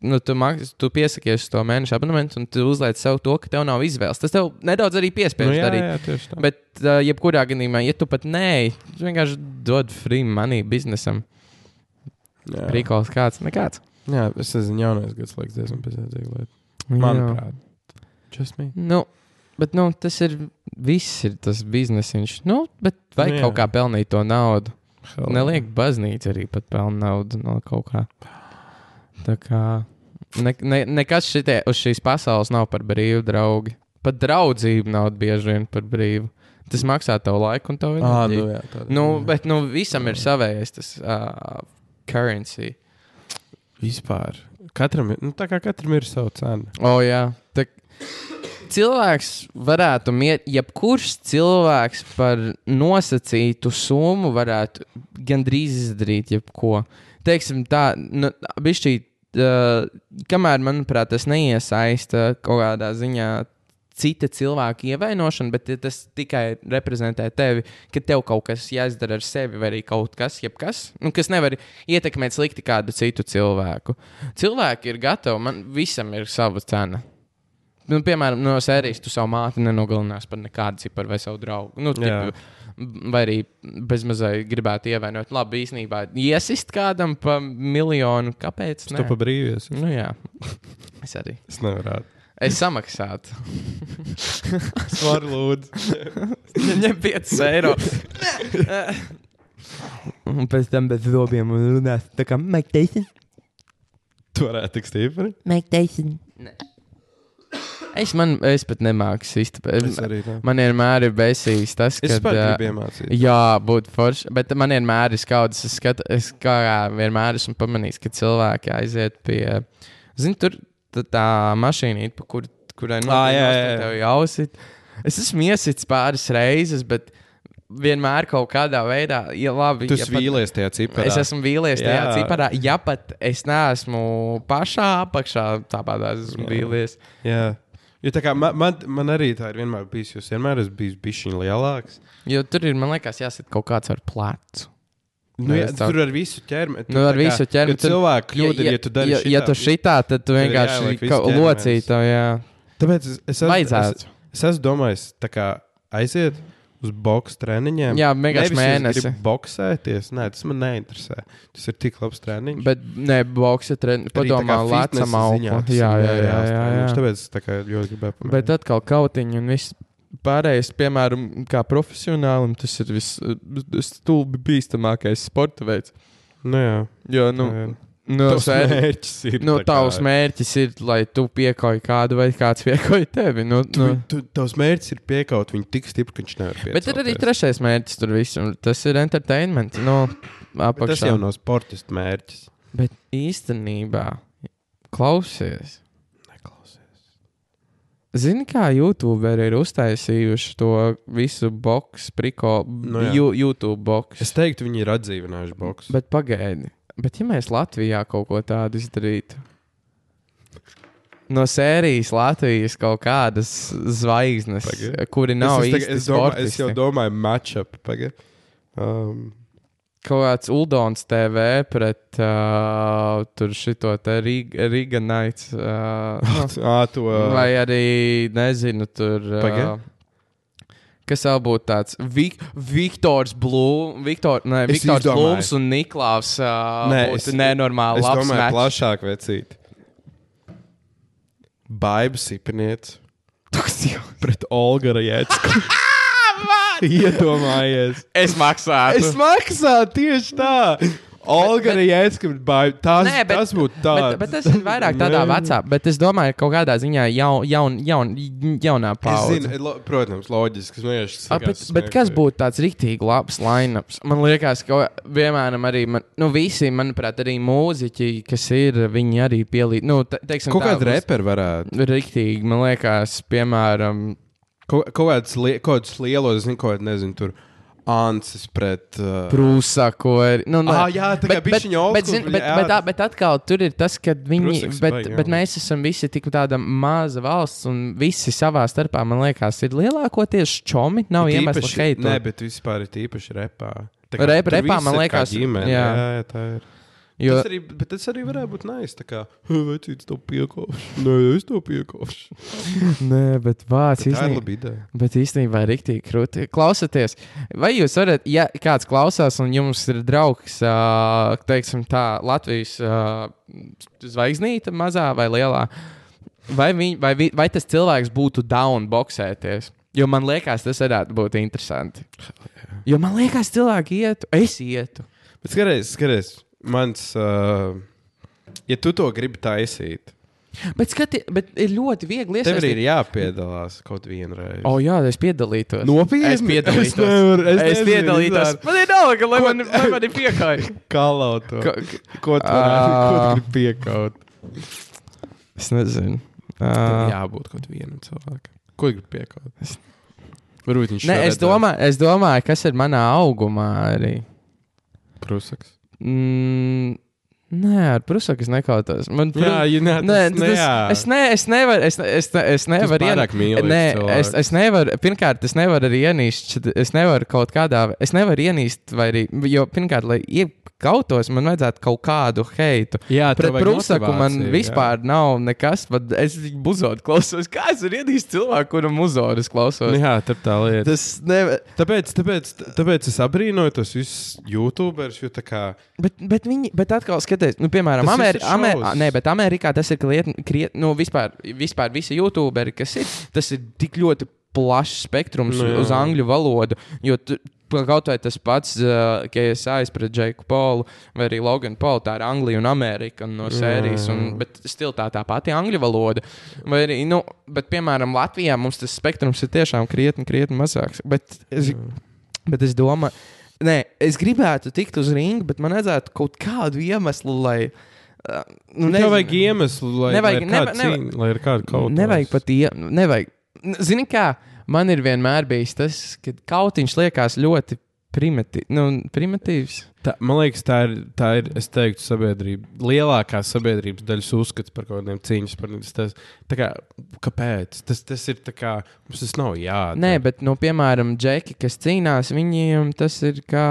nu, tu, maks, tu piesakies uz to mēneša abonementu, un tu uzliec sev to, ka tev nav izvēles. Tas tev nedaudz arī piespiež Nu, jā, darīt. jā, tieši tā. Bet, uh, jebkurā gadījumā, ja tu pat nē, tu vienkārši dod free money biznesam. Jā. Rīkols kāds, nekāds. Jā, es nezinu, jaunais gads liekas diezgan bezjēdzīga lieta. Manuprāt. Just me. Nu, bet nu, tas ir viss, ir tas biznesiņš. Nu, bet vajag Nu, nu, kaut jā. kā pelnīt to naudu. Hell. Neliek baznīca arī pat pelna naudu no kaut kā. Tā kā ne, ne, nekas šitie, uz šīs pasaules nav par brīvu, draugi. Pat draudzība nav bieži vien par brīvu. Tas maksā tev laiku un tev Ah, enerģiju. nu, jā, tā, Nu, bet nu, visam ir savējais tas uh, currency. Vispār. Katram nu, tā kā katram ir sava cena. O, jā. Cilvēks varētu, miet, jebkurš cilvēks par nosacītu summu varētu gandrīz izdarīt jebko. Teiksim, tā, nu, bišķī, uh, kamēr, manuprāt, tas neiesaista kaut kādā ziņā cita cilvēka ievainošanu, bet tas tikai reprezentē tevi, ka tev kaut kas jāizdara ar sevi, vai arī kaut kas, jebkas, nu, kas nevar ietekmēt slikti kādu citu cilvēku. Cilvēki ir gatavi, man visam ir sava cena. Nu, piemēram, no sērijas tu savu māti nenogalinās par nekādu ciparu vai savu draugu. Nu, tipu, vai arī bezmazliet gribētu ievainot. Labi, īstenībā iesist kādam pa miljonu. Kāpēc? To pa brīvies. Nu, jā, es arī. Es nevaru. Es samaksātu. Es varu lūdzu. Ņem 5 eiro. Un pēc tam bez zobiem runās. Tā kā Mike Tyson. Tu varētu tik stipri. Mike Tyson. Es, man, es pat nemāku izturēt. Es arī. Ne. Man vienmēr ir besījis tas, Es ka. pat gribu iemācīt. Jā, būtu forši. Bet man vienmēr ir skaudas. Es, skat, es kā vienmēr esmu pamanījis, ka cilvēki aiziet pie. Zini, tur tā, tā mašīnīte, pa kur, kurai jā. tev jāuzsit. Es esmu iesits pāris reizes, bet vienmēr kaut kādā veidā, ja labi. Tu ja vīlies tajā ciparā. Es esmu vīlies tajā Jā. ciparā. Ja pat es neesmu pašā apakšā, tāpat es esmu Jā. vīlies. Jā. Jo tā kā man, man, man arī tā ir vienmēr bijis, jūs vienmēr esat bijis bišķiņ lielāks. Jo tur ir, man liekas, jāsit kaut kāds ar plecu. Nu, jā, es tā- tur ar visu ķermeni. Nu, ar visu ķermeni. Tur cilvēku kļūda ir, ja tu dari ja, ja tu šitā, tad tu vienkārši ķermenis. locīto, jā. Tāpēc es, es, esmu- Vajadzētu. es, es esmu domājis, tā kā aiziet uz boxe treniņiem. Jā, vienkārši mēnesi. boxēties. Nē, tas man neinteresē. Tas ir tik labs treniņš. Bet, nē, boxe treniņš. Padomā, ziņā tas Jā, jā, jā, jā, treniņš. jā. Tāpēc tā kā ļoti gribēju pamēģināt. Bet atkal kautiņi un viss pārējais, piemēram, kā profesionālim, tas ir visstulbi bīstamākais sporta veids. Nu, jā. Jo, nu, Jā. Nu, Tavs sēdi- mērķis ir. Nu, tā kā- tavs mērķis ir, lai tu piekoji kādu vai kāds piekoji tevi. Nu, Tu, nu. tu, tavs mērķis ir piekaut viņu tik stipri, ka viņš nevar. Bet ir arī trešais mērķis tur visam. Tas ir entertainment. Nu, Tas jau nav sportistu mērķis. Bet īstenībā, klausies. Neklausies. Zini, kā YouTuberi ir uztaisījuši to visu boxu, priko, Nu jā. YouTube boxu. Es teiktu, viņi ir atdzīvinājuši boxu. Bet pagaidi, bet ja mēs Latvijā kaut ko tādu izdarītu, no sērijas Latvijas kaut kādas zvaigznes, Pagaid. kuri nav es, es, es, domāju, es sportisti. jau domāju, matchup. Paga. Um, Kaut kāds Uldons TV pret uh, tur šito te Riga, Riga Nights. Uh, nu, ā, to, vai arī, nezinu, tur. Uh, kas vēl būtu tāds Vik Viktors Blūms, Viktor, ne, Viktors. Blūms un Niklaus. Uh, Nē, es- nenormāli es labs domāju, match. plašāk vecīt. Baiba Sipiniets pret Olga Rajecku. Iedomājies. Es maksātu. Es maksāju tieši tā. Olga pret Baiba. Tas, Nē, bet- tas būtu tā. Bet, bet tas ir vairāk tādā vecā, bet es domāju, ka kaut kādā ziņā jau, jaun, jaun, jaunā Es paudze. zinu, lo, protams, loģiski. Vienkārši A, bet, bet kas būtu tāds rīktīgi labs lineups? Man liekas, ka vienmēr arī, man, nu, visi, manuprāt, arī mūziķi, kas ir, viņi arī pielīdz. Nu, te, teiksim, Kaut tā, kāda repera varētu. Rīktīgi, man liekas, piemēram, Kaut, kaut kāds li, lielos, zinu, kaut kāds, nezinu, tur Ansis pret. Uh, ir. Nu, ne- Ah, jā, tā kā bet, bet, bišķiņa old bet, bet, bet, bet atkal tur ir tas, ka viņi, Prūsaks bet, baigi, bet mēs esam visi tik tāda maza valsts, un visi savā starpā, man liekas, ir lielākoties čomi. Nav iemesla īpaši- šeit. Nē, bet vispār ir īpaši repā. Rep- repā, man liekas, ģimene. jā. Jā, jā, tā ir. Jo, Tas arī, bet tas arī varētu būt nais. Tā kā, vecīts to piekopšu. Nē, es to piekopšu. nē, bet vārds Tā ir īstenībā. ideja. Bet īstenībā ir rīktīgi krūti. Klausieties, vai jūs varat, ja kāds klausās un jums ir draugs, ā, teiksim, tā Latvijas ā, zvaigznīte, mazā vai lielā, vai, viņ, vai, vi- vai tas cilvēks būtu down boxēties? Jo man liekas, tas varētu būt interesanti. Jo man liekas, cilvēki ietu, es ietu. Bet skaties, skaties, mans. Uh, ja tu to gribi taisīt, Bet, skati, bet ir ļoti viegli tev arī iesaistīt. ir jāpiedalās kaut vienreiz. O, jā, es piedalītos. Nopietni? Es piedalītos. Es nevaru- es es nezinu, piedalītos. vispār. Man ir nauda, lai man, lai man ir piekāja. Kalau to. Ko- Ko tu varētu ko tu gribi piekaut? Es nezinu. Tev Uh, jābūt kaut vienam cilvēkam. Ko gribi piekaut? Varbūt viņš Nē, es domāju, es domāju, kas ir manā augumā arī. Prusaks. Mm, nē, ar prusaku es nekautos. Man, Jā, ja ne, Nē, tas, tas, es, ne, es nevaru. Es, es, es nevaru mīli Nē, cilvēks. es, es nevaru. Pirmkārt, es nevaru arī ienīst. Es nevaru kaut kādā. Es nevaru ienīst, vai arī. Jo, pirmkārt, lai iekautos, man vajadzētu kaut kādu heitu. Jā, Pret vajag Prusaku man vispār nav nekas. pat Es viņu buzodu klausos. Kā es varu ienīst cilvēku, kuram uzzodas Jā, klausos? nu, jā tur tā lieta. Tas nevar. Tāpēc, tāpēc, tāpēc es abrīnoju tos visus YouTuberus, jo tā kā. Bet, bet viņi, bet atkal skaties, nu, piemēram, Ameri ir Amer nē, bet Amerikā tas ir krietni, nu, vispār, vispār visi YouTuberi, kas ir, tas ir tik ļoti plašs spektrums Nu, jā. uz angļu valodu. Jo tu, kaut vai tas pats, uh, ka es aizpratnu Džeku Polu vai arī Loganu Polu, tā ir Anglija un Amerika no sērijas, un, bet stil tā tā pati angļu valoda. Vai arī, nu, bet, piemēram, Latvijā mums tas spektrums ir tiešām krietni, krietni mazāks. Bet es, bet es domāju, nē, es gribētu tikt uz ringu, bet man vajadzētu kaut kādu iemeslu, lai. Uh, Nu, nezinu. nevajag iemeslu, lai, Nevajag- lai, ir kāda neva- neva- cīņa, lai ir kāda kaut kas. Nevajag pat ie... nevajag. Zini, kā man ir vienmēr bijis tas, ka kautiņš liekas ļoti primitīvs. Nu, primitīvs. Tā, man liekas, tā ir, tā ir es teiktu, sabiedrība, lielākā sabiedrības daļas uzskats par kaut kādiem cīņas par tas. Kā, kāpēc? Tas, tas ir tā kā mums tas nav jādara. Nē, bet, nu, piemēram, džeki, kas cīnās, viņiem tas ir kā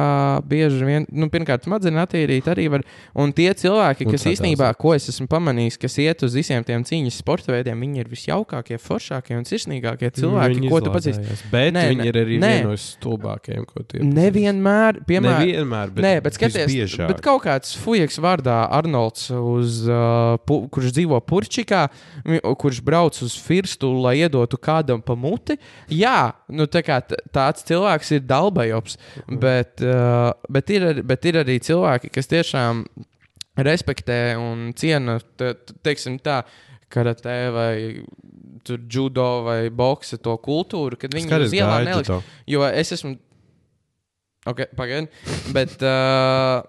bieži vien, nu, pirmkārt, smadzenes attīrīt arī var. Un tie cilvēki, Un kas īstenībā, ko es esmu pamanījis, kas iet uz visiem tiem cīņas sporta veidiem, viņi ir visjaukākie, foršākie un sirsnīgākie cilvēki, Viņi ko tu pazīsti. Bet Nē, viņi ir arī nē. vieni no stulbākajiem, ko tie Nevienmēr, piemēram, Nevienmēr, bet, Nē, bet skaties, visbiežāk. bet kaut kāds fujaks vārdā Arnolds, uz, uh, pu, kurš dzīvo Purčikā, kurš brauc uz Firstu, lai iedotu kādam pa muti. Jā, nu, tā kā tāds cilvēks ir dalbajops, Mhm. bet, uh, bet, ir, bet ir arī cilvēki, kas tiešām respektē un ciena, te, te- teiksim tā, karatē vai judo vai boksa to kultūru, kad viņi ielām gaidu neliks. to. Jo es esmu. Ok, pagaidi. Bet. Uh,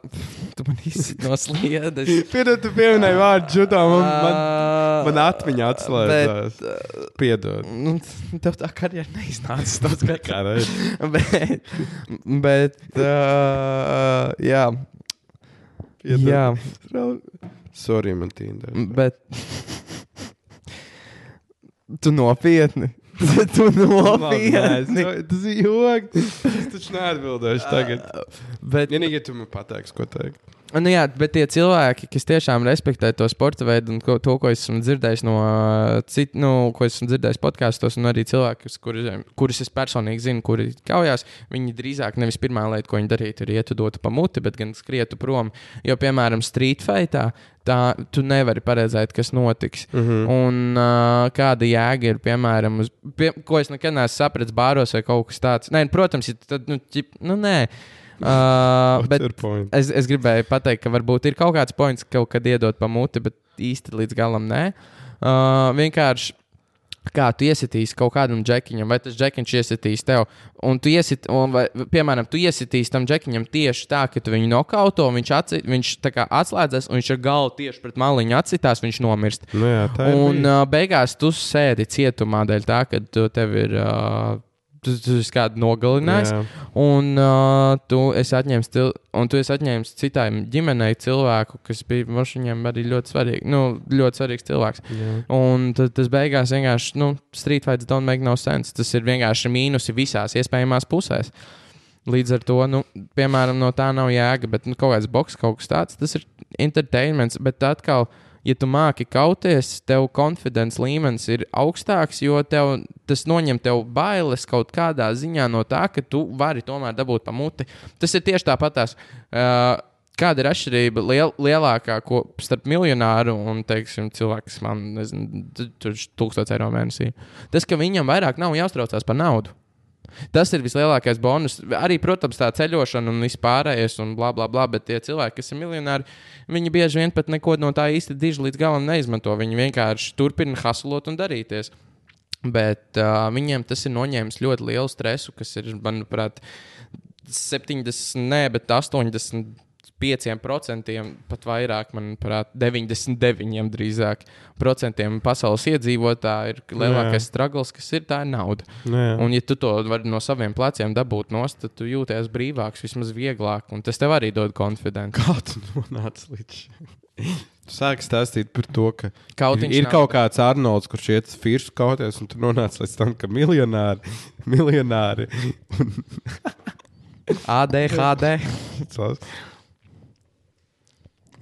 tu man izsaki no sliedes. Piedod, tu pieminēji vārdu judo. Man, man, Uh, man atmiņā atslēdzās. Bet, Piedod. nu, tev tā karjera neiznāca. tas. Kā reiz. bet, bet uh, jā, Piedod. jā, Sorry, man tīnda. bet. Tu nopietni. tu nopietni. Tas ir joks. Es taču neatbildēšu tagad. Bet, Vienīgi, ja tu man pateiksi, ko teikt. Nu, jā, bet tie cilvēki, kas tiešām respektē to sporta veidu un ko, to, ko esmu dzirdējis no citu, nu, ko esmu dzirdējis podkāstos, un arī cilvēki, kas- kuri, kurus es personīgi zinu, kuri kaujās, viņi drīzāk nevis pirmā lieta, ko viņi darītu, ir ietu dotu pa muti, bet gan skrietu prom. Jo, piemēram, street fightā, tā tu nevari paredzēt, kas notiks. Mm -hmm. Un uh, kāda jēga ir, piemēram, uz, pie, ko es nekad neesmu sapratis bāros vai kaut kas tāds. Nē, protams, ja tad, nu, ķip, nu nē. Uh, bet? Es, es gribēju pateikt, ka varbūt ir kaut kāds points, kaut kad iedot pa muti, bet īsti līdz galam nē. Uh, vienkārši. Kā tu iesitīsi kaut kādam džekiņam, vai tas džekiņš iesitīs tev, un tu iesit, un vai, piemēram, tu iesitīsi tam džekiņam tieši tā, ka tu viņu nokauto, viņš, atci, viņš atslēdzas, un viņš ar galvu tieši pret maliņu atsitās, viņš nomirst. Nu, jā. Un uh, beigās tu sēdi cietumā dēļ tā, ka tev ir. Uh, Tu, tu esi kādu nogalinājis, Jā. un uh, tu esi atņēmis, til, un tu esi atņēmis citai ģimenei cilvēku, kas bija viņam arī ļoti svarīgs, nu, ļoti svarīgs cilvēks. Jā. Un tad tas beigās vienkārši, nu, street fights don't make no sense. Tas ir vienkārši mīnusi visās iespējamās pusēs. Līdz ar to, nu, piemēram, no tā nav jēga, bet nu, kaut kāds boks, kaut kas tāds, tas ir entertainments. Bet atkal, ja tu māki kauties, tev konfidence līmenis ir augstāks, jo tev, tas noņem tev bailes kaut kādā ziņā no tā, ka tu vari tomēr dabūt pa muti. Tas ir tieši tāpatās. Uh, Kāda ir atšķirība liel, lielākā ko, starp miljonāru un teiksim, cilvēku, kas man ir 1000 eiro mēnesī? Tas, ka viņam vairāk nav jāuztraucās par naudu. Tas ir vislielākais bonus. Arī, protams, tā ceļošana un vispārējais, un bla, bla, bla. Bet tie cilvēki, kas ir miljonāri, viņi bieži vien pat neko no tā īsti diži līdz galam neizmanto. Viņi vienkārši turpina haslot un darīties. Bet uh, viņiem tas ir noņēmis ļoti lielu stresu, kas ir, manuprāt, 70, ne, bet 80. 5%, pat vairāk, manuprāt, 99% drīzāk procentiem pasaules iedzīvotāji ir lielākais struggles, kas ir tā ir nauda. Nu, jā. Un, ja tu to vari no saviem pleciem dabūt nost, tad tu jūties brīvāks, vismaz vieglāk, un tas tev arī dod konfidenci. Kā tu nonāci līdz šim? Tu sāki stāstīt par to, ka Kautiņš ir nav- kaut kāds Arnolds, kurš iet uz firstu kauties, un tu nonāc līdz tam, ka miljonāri, miljonāri ADHD.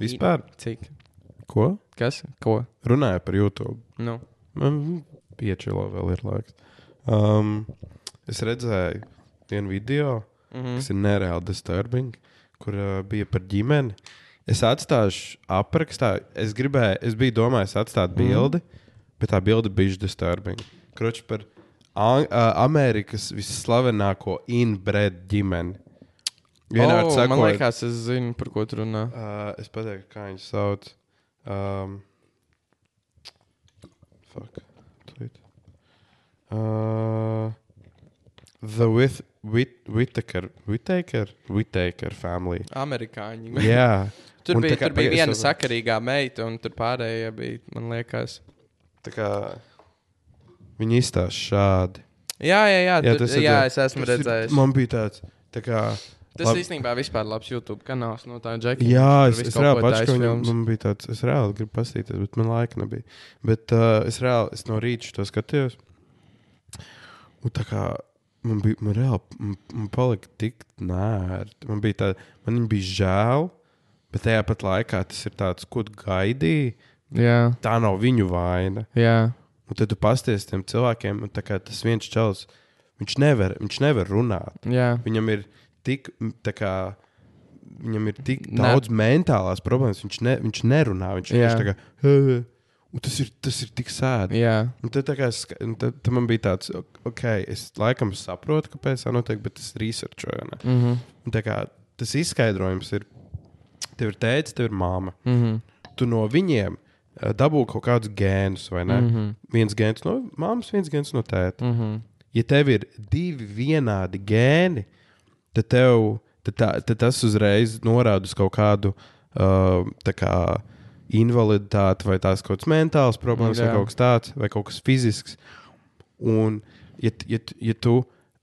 Vispār, Cik? ko? Kas? Ko? Runāja par YouTube. Nu. Man piečilo vēl ir laiks. Um, es redzēju vienu video, Mm mm. kas ir nereāli disturbing, kur uh, bija par ģimeni. Es atstāšu aprakstā, es gribēju, es biju domājis atstāt bildi, mm. bet tā bilde bija disturbing. Kroči par An uh, Amerikas visslavenāko inbred ģimeni. Vienādi oh, man liekas, es zinu, par ko tu runā. Uh, es pateiktu, kā viņu sauc. Um, fuck. Tweet. Uh, the with, with, Whittaker, Whittaker, Whittaker family. Amerikāņi. Jā. Tur bija, kā- tur bija viena vēl- sakarīgā meita, un tur pārējie bija, man liekas. Tā kā viņi izstāsta šādi. Jā, jā, jā, Jā, tur, jā tā- es esmu Tas ir- redzējis. Man bija tāds, tā kā Tas Labi. īstenībā vispār labs YouTube kanāls no tā Džeka. Jā, es, es reāli pats, ka viņam man bija tāds, es reāli gribu paskatīties, bet man laika nebija. Bet uh, es reāli, es no rīta to skatījos. Un tā kā man bija, man reāli, man, man palika tik nērti. Man bija tā, man bija žēl, bet tajā pat laikā tas ir tāds, ko gaidīji. Jā, Tā nav viņu vaina. jā, Un tad tu pasties tiem cilvēkiem, un tas viens čels, viņš nevar, viņš nevar runāt. jā. Viņam ir tik, tā kā, viņam ir tik Ne. daudz mentālās problēmas. Viņš, ne, viņš nerunā. Viņš vienkārši tā kā, un tas ir, tas ir tik sēdi. jā. Un tad, kā, tad, tad man bija tāds, ok, es laikam saprotu, kāpēc tā notiek, bet es researchoju. Mm -hmm. Un tā kā, tas izskaidrojums ir, tev ir tēvs, tev ir māma. Mm -hmm. Tu no viņiem eh, dabū kaut kādus gēnus, vai ne? Mm. -hmm. Viens gēns no māmas, viens gēns no tēta. Mm -hmm. ja tev ir divi vienādi gēni, tad, tev, tad, tā, tad tas uzreiz norāda uz kaut kādu uh, kā invaliditāti, vai tās kaut kādas mentālas problēmas, vai Jā. kaut kas tāds, vai kaut kas fizisks. Un, ja, ja, ja tu,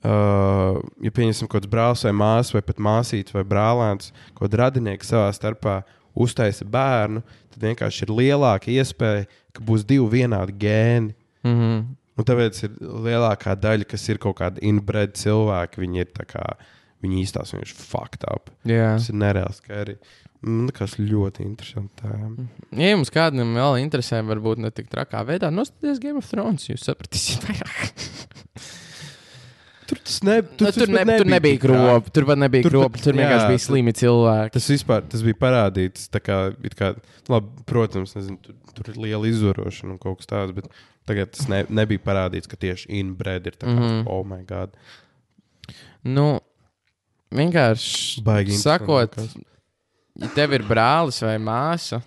uh, ja pieņemsim kaut kāds brālis vai māsas, vai pat māsītes vai brālēns, kaut kāda radinieka savā starpā uztaisa bērnu, tad vienkārši ir lielāka iespēja, ka būs divi vienādi gēni. Mm -hmm. Un tāpēc ir lielākā daļa, kas ir kaut kādi inbred cilvēki, viņi ir tā kā, viņi īstās vienkārši fucked up. Jā. Tas ir nereāli skari. Man liekas, ļoti interesanti. tēma. Ja jums kādam vēl interesē, varbūt ne tik trakā veidā, nostieties Game of Thrones. Jūs sapratīsiet, vairāk. Tur tas ne, Tur, tas tur, ne, tur nebija tik traki. kropi. Tur pat nebija Tur pat- kropi. Tur vienkārši bija tur- slimi cilvēki. Tas vispār tas bija parādīts. Kā, kā, labi, protams, nezinu, tur, tur ir liela izvarošana un kaut kas tāds, bet tagad tas ne, nebija parādīts, ka tieši inbred ir tā kā, mm Mhm. -hmm. oh, my God. Nu, vienkārši Baigi sakot, ja tev ir brālis vai māsa,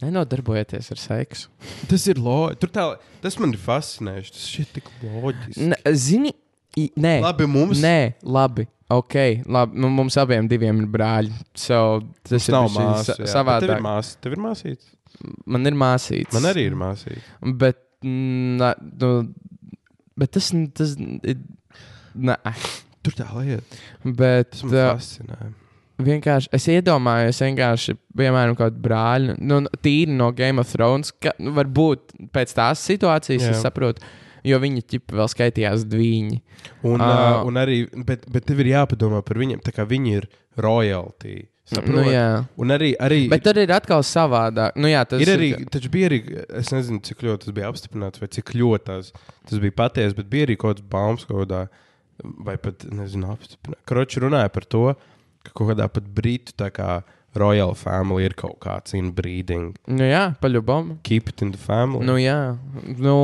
nenodarbojieties ar seksu. Tas ir loģiski. Tas man ir fascinējoši. Tas šķiet tik loģiski. Ne, zini, i- nē, Labi, mums nē, labi. Ok, labi. Nu, mums abiem diviem ir brāļi. So, tas tas ir nav māsas. sa- Tev ir savādāk. māsas. Tev ir māsītes. Man ir māsītes. Man arī ir māsītes. Bet, na, nu, bet tas, tas ir. Nē, Tur tā lieta. bet uh, vienkārši es iedomājos, vienkārši, piemēram, kaut kādu brāli, nu, tīri no Game of Thrones, ka nu, varbūt pēc tās situācijas Jā. es saprotu, jo viņi ķipa vēl skaitījās dviņi. Un, Ah. uh, un arī, bet, bet tev ir jāpadomā par viņiem, tā kā viņi ir royalty. Saprot? Nu, jā. Un arī, arī Bet tur ir atkal savādāk. Nu, jā, tas ir arī, taču bija arī, es nezinu, cik ļoti tas bija apstiprināts, vai cik ļoti tas, tas bija patiesi, bet bija arī kaut kāds baumas kaut kādā, vai pat, nezinu, apstiprināts. Kroči runāja par to, ka kaut kādā pat brītu tā kā royal family ir kaut kāds inbreeding. Nu, jā, paļubam. Keep it in the family. Nu, jā. Nu,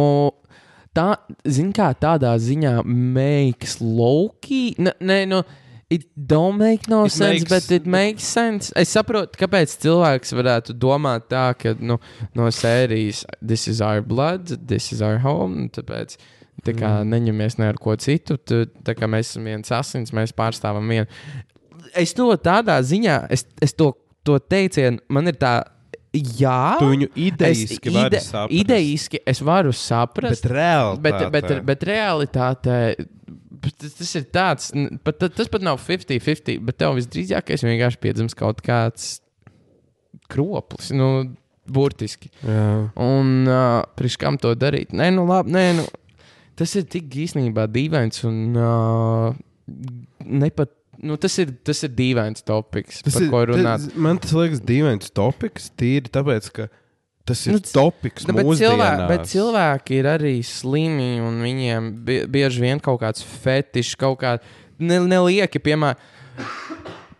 tā, zin kā, tādā ziņā makes Loki. Nē, nu, it don't make no It sense, makes- bet it makes sense. Es saprotu, kāpēc cilvēks varētu domāt tā, ka nu, no sērijas This is our blood, this is our home. Tāpēc tā kā mm. neņemies ne ar ko citu. Tu, tā kā mēs esam viens asins, mēs pārstāvam vienu. Es to tādā ziņā, es, es to, to teicienu, man ir tā. Jā, Tu viņu idejiski vari saprast. Idejiski es varu saprast, Bet reāli. bet, bet, bet, bet tas, tas ir tāds, pat, ta- tas pat nav 50-50, bet tev visdrīzākais vienkārši piedzims kaut kāds kroplis. Nu, Burtiski. Jā. Un uh, priekš kam to darīt? Nē, nu labi, nē, nu, tas ir tik īstenībā dīvains un uh, nepat. Nu, tas, ir, tas ir dīvains topiks, Tas par ir, ko runāt. tas, man tas liekas dīvains topiks, tīri tāpēc, ka tas ir Nu, topiks. Nu, bet, cilvēki, mūsdienās. bet cilvēki ir arī slimi, un viņiem bie, bieži vien kaut kāds fetišs, kaut kāda ne, nelieki, piemēram,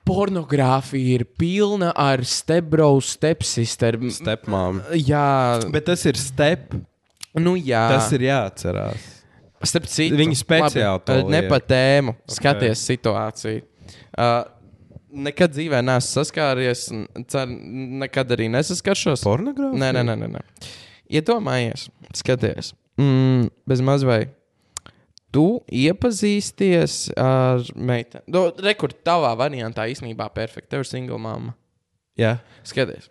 pornogrāfija ir pilna ar stepbro, stepsister. Stepmom. Jā, Bet tas ir step. nu jā. Tas ir jāatcerās. Starp citu, Viņi speciāli to Ne liek. pa tēmu, skaties situāciju. Uh, nekad dzīvē neesmu saskāries, un cer, nekad arī nesaskaršos. Pornogrāfija? Nē, nē, nē, nē. Iedomājies, skaties, mm, bez mazvai. Tu iepazīsties ar meiteni. No, Rekur, tavā variantā īstenībā perfekta. Tev ir single mamma. Jā. Skaties.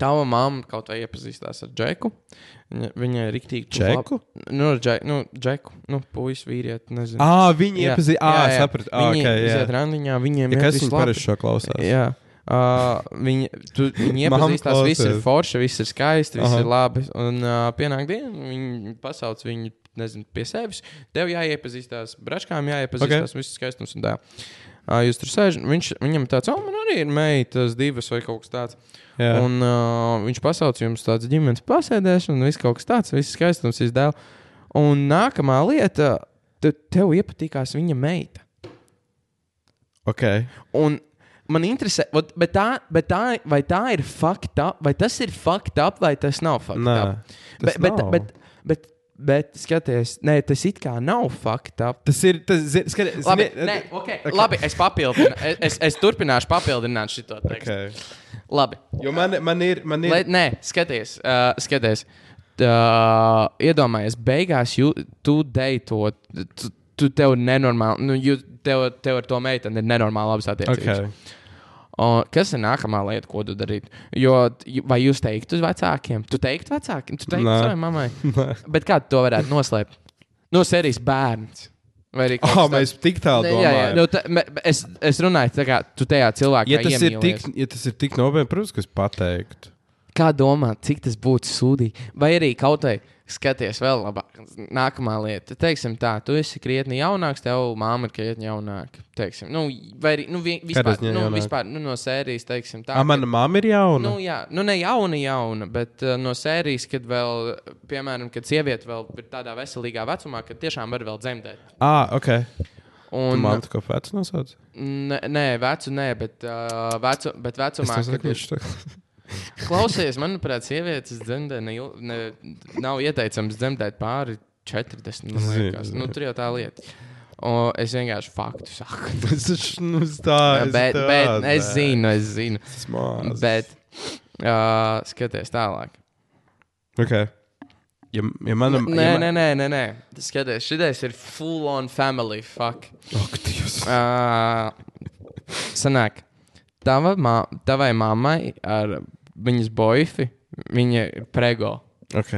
Tava mamma kaut vai iepazīstās ar Džeku. Viņa, viņa ir rīktīgi. Džeku? Nu, ar Džeku, nu, Džeku. Nu, puisis, vīrieti, nezinu. Ah, viņi Jā, iepazīst. jā, Ah, jā. sapratu. Ah, Viņi okay, iziet randiņā, viņiem Ja ir kas viss viņi labi. parasti šo klausās? Jā. Uh, viņi, tu, viņi iepazīstās, viss ir forši, viss ir skaisti, viss Aha. ir labi. Un uh, pienāk diena, viņi pasauc viņu nezinu, pie sevis. Tev jāiepazīstās, bračkām jāiepazīstās, okay. viss skaistums un tā. Uh, jūs tur sēžat, viņš, viņam tāds, oh, man arī ir meitas, divas vai kaut kas tāds. Jā. Un uh, viņš pasauc jums tādu ģimenes pasēdēšanu, un viss kaut kas tāds, viss skaistums, viss dēl. Un nākamā lieta, te, tev iepatīkās viņa meita. Okay. Un man interesē, vot, bet tā, bet tā, vai tā ir fucked up, vai tas ir fucked up, vai tas nav fucked Nē, up. tas Bet, bet, nav. bet, bet, bet, skaties, nē, tas it kā nav up. Tas ir. Tas, zini, skati, Labi, zini- nē, okay. labi es papildinu. Es, es, turpināšu papildināt šo tekstu. Okay. Labi. Jo man, man ir. Man ir Lai, nē, skaties, uh, skaties. Uh, iedomājies, beigās jū, tu deito, tu, tu tev nenormāli, nu, jū, tev, tev ar to meiteni ir nenormāli labas attiecības. okay. O, kas ir nākamā lieta, ko tu darītu? Jo, vai jūs teiktu uz vecākiem? Tu teiktu vecākiem, tu teiktu Nē. savai mammai. Bet kā tu to varētu noslēpt? No serijas bērns. Vai arī Oh, mēs tik tālu tāds? Jā, jā, domājam. nu, ta, me, es, es runāju, tā kā tu tajā cilvēkā Ja tas, ir tik, ja tas ir tik nopietni, protams, ka es pateiktu. Kā domā, cik tas būtu sūdīgi? Vai arī kaut vai skaties vēl labāk. Nākamā lieta, teiksim tā, tu esi krietni jaunāks, tev māma ir krietni jaunāka. Teiksim, nu, vai arī nu, vi- vispār, nu, jaunāka? vispār nu, no sērijas, teiksim tā. Ah, mana mamma ir jauna. Nu, jā, nu ne jauna, jauna, bet uh, no sērijas, kad vēl, piemēram, kad sieviete vēl ir tādā veselīgā vecumā, kad tiešām var vēl dzemdēt. Ah, ok. Un Un, man tā kā vecs nosauc. nē, vecu, nē, bet, uh, vecu, bet Es vecumā, kad ir tā. Klausies, manuprāt, sievietes dzemdē ne, ne, nav ieteicams dzemdēt pāri 40. man Zinu, liekas. Nu, tur jau tā lieta. O, es vienkārši faktu saku. Es taču, nu, tā, es bet, tā, bet es nē. zinu, es zinu. Tas maz. Bet uh, skaties tālāk. Ok. Ja, ja manam... Nē, ja nē, nē, nē, nē. Skaties, šis ir full on family. Fuck. Ak, Dievs. Uh, sanāk, tava mā, tavai mammai ar viņas boifi, viņa ir prego. Ok.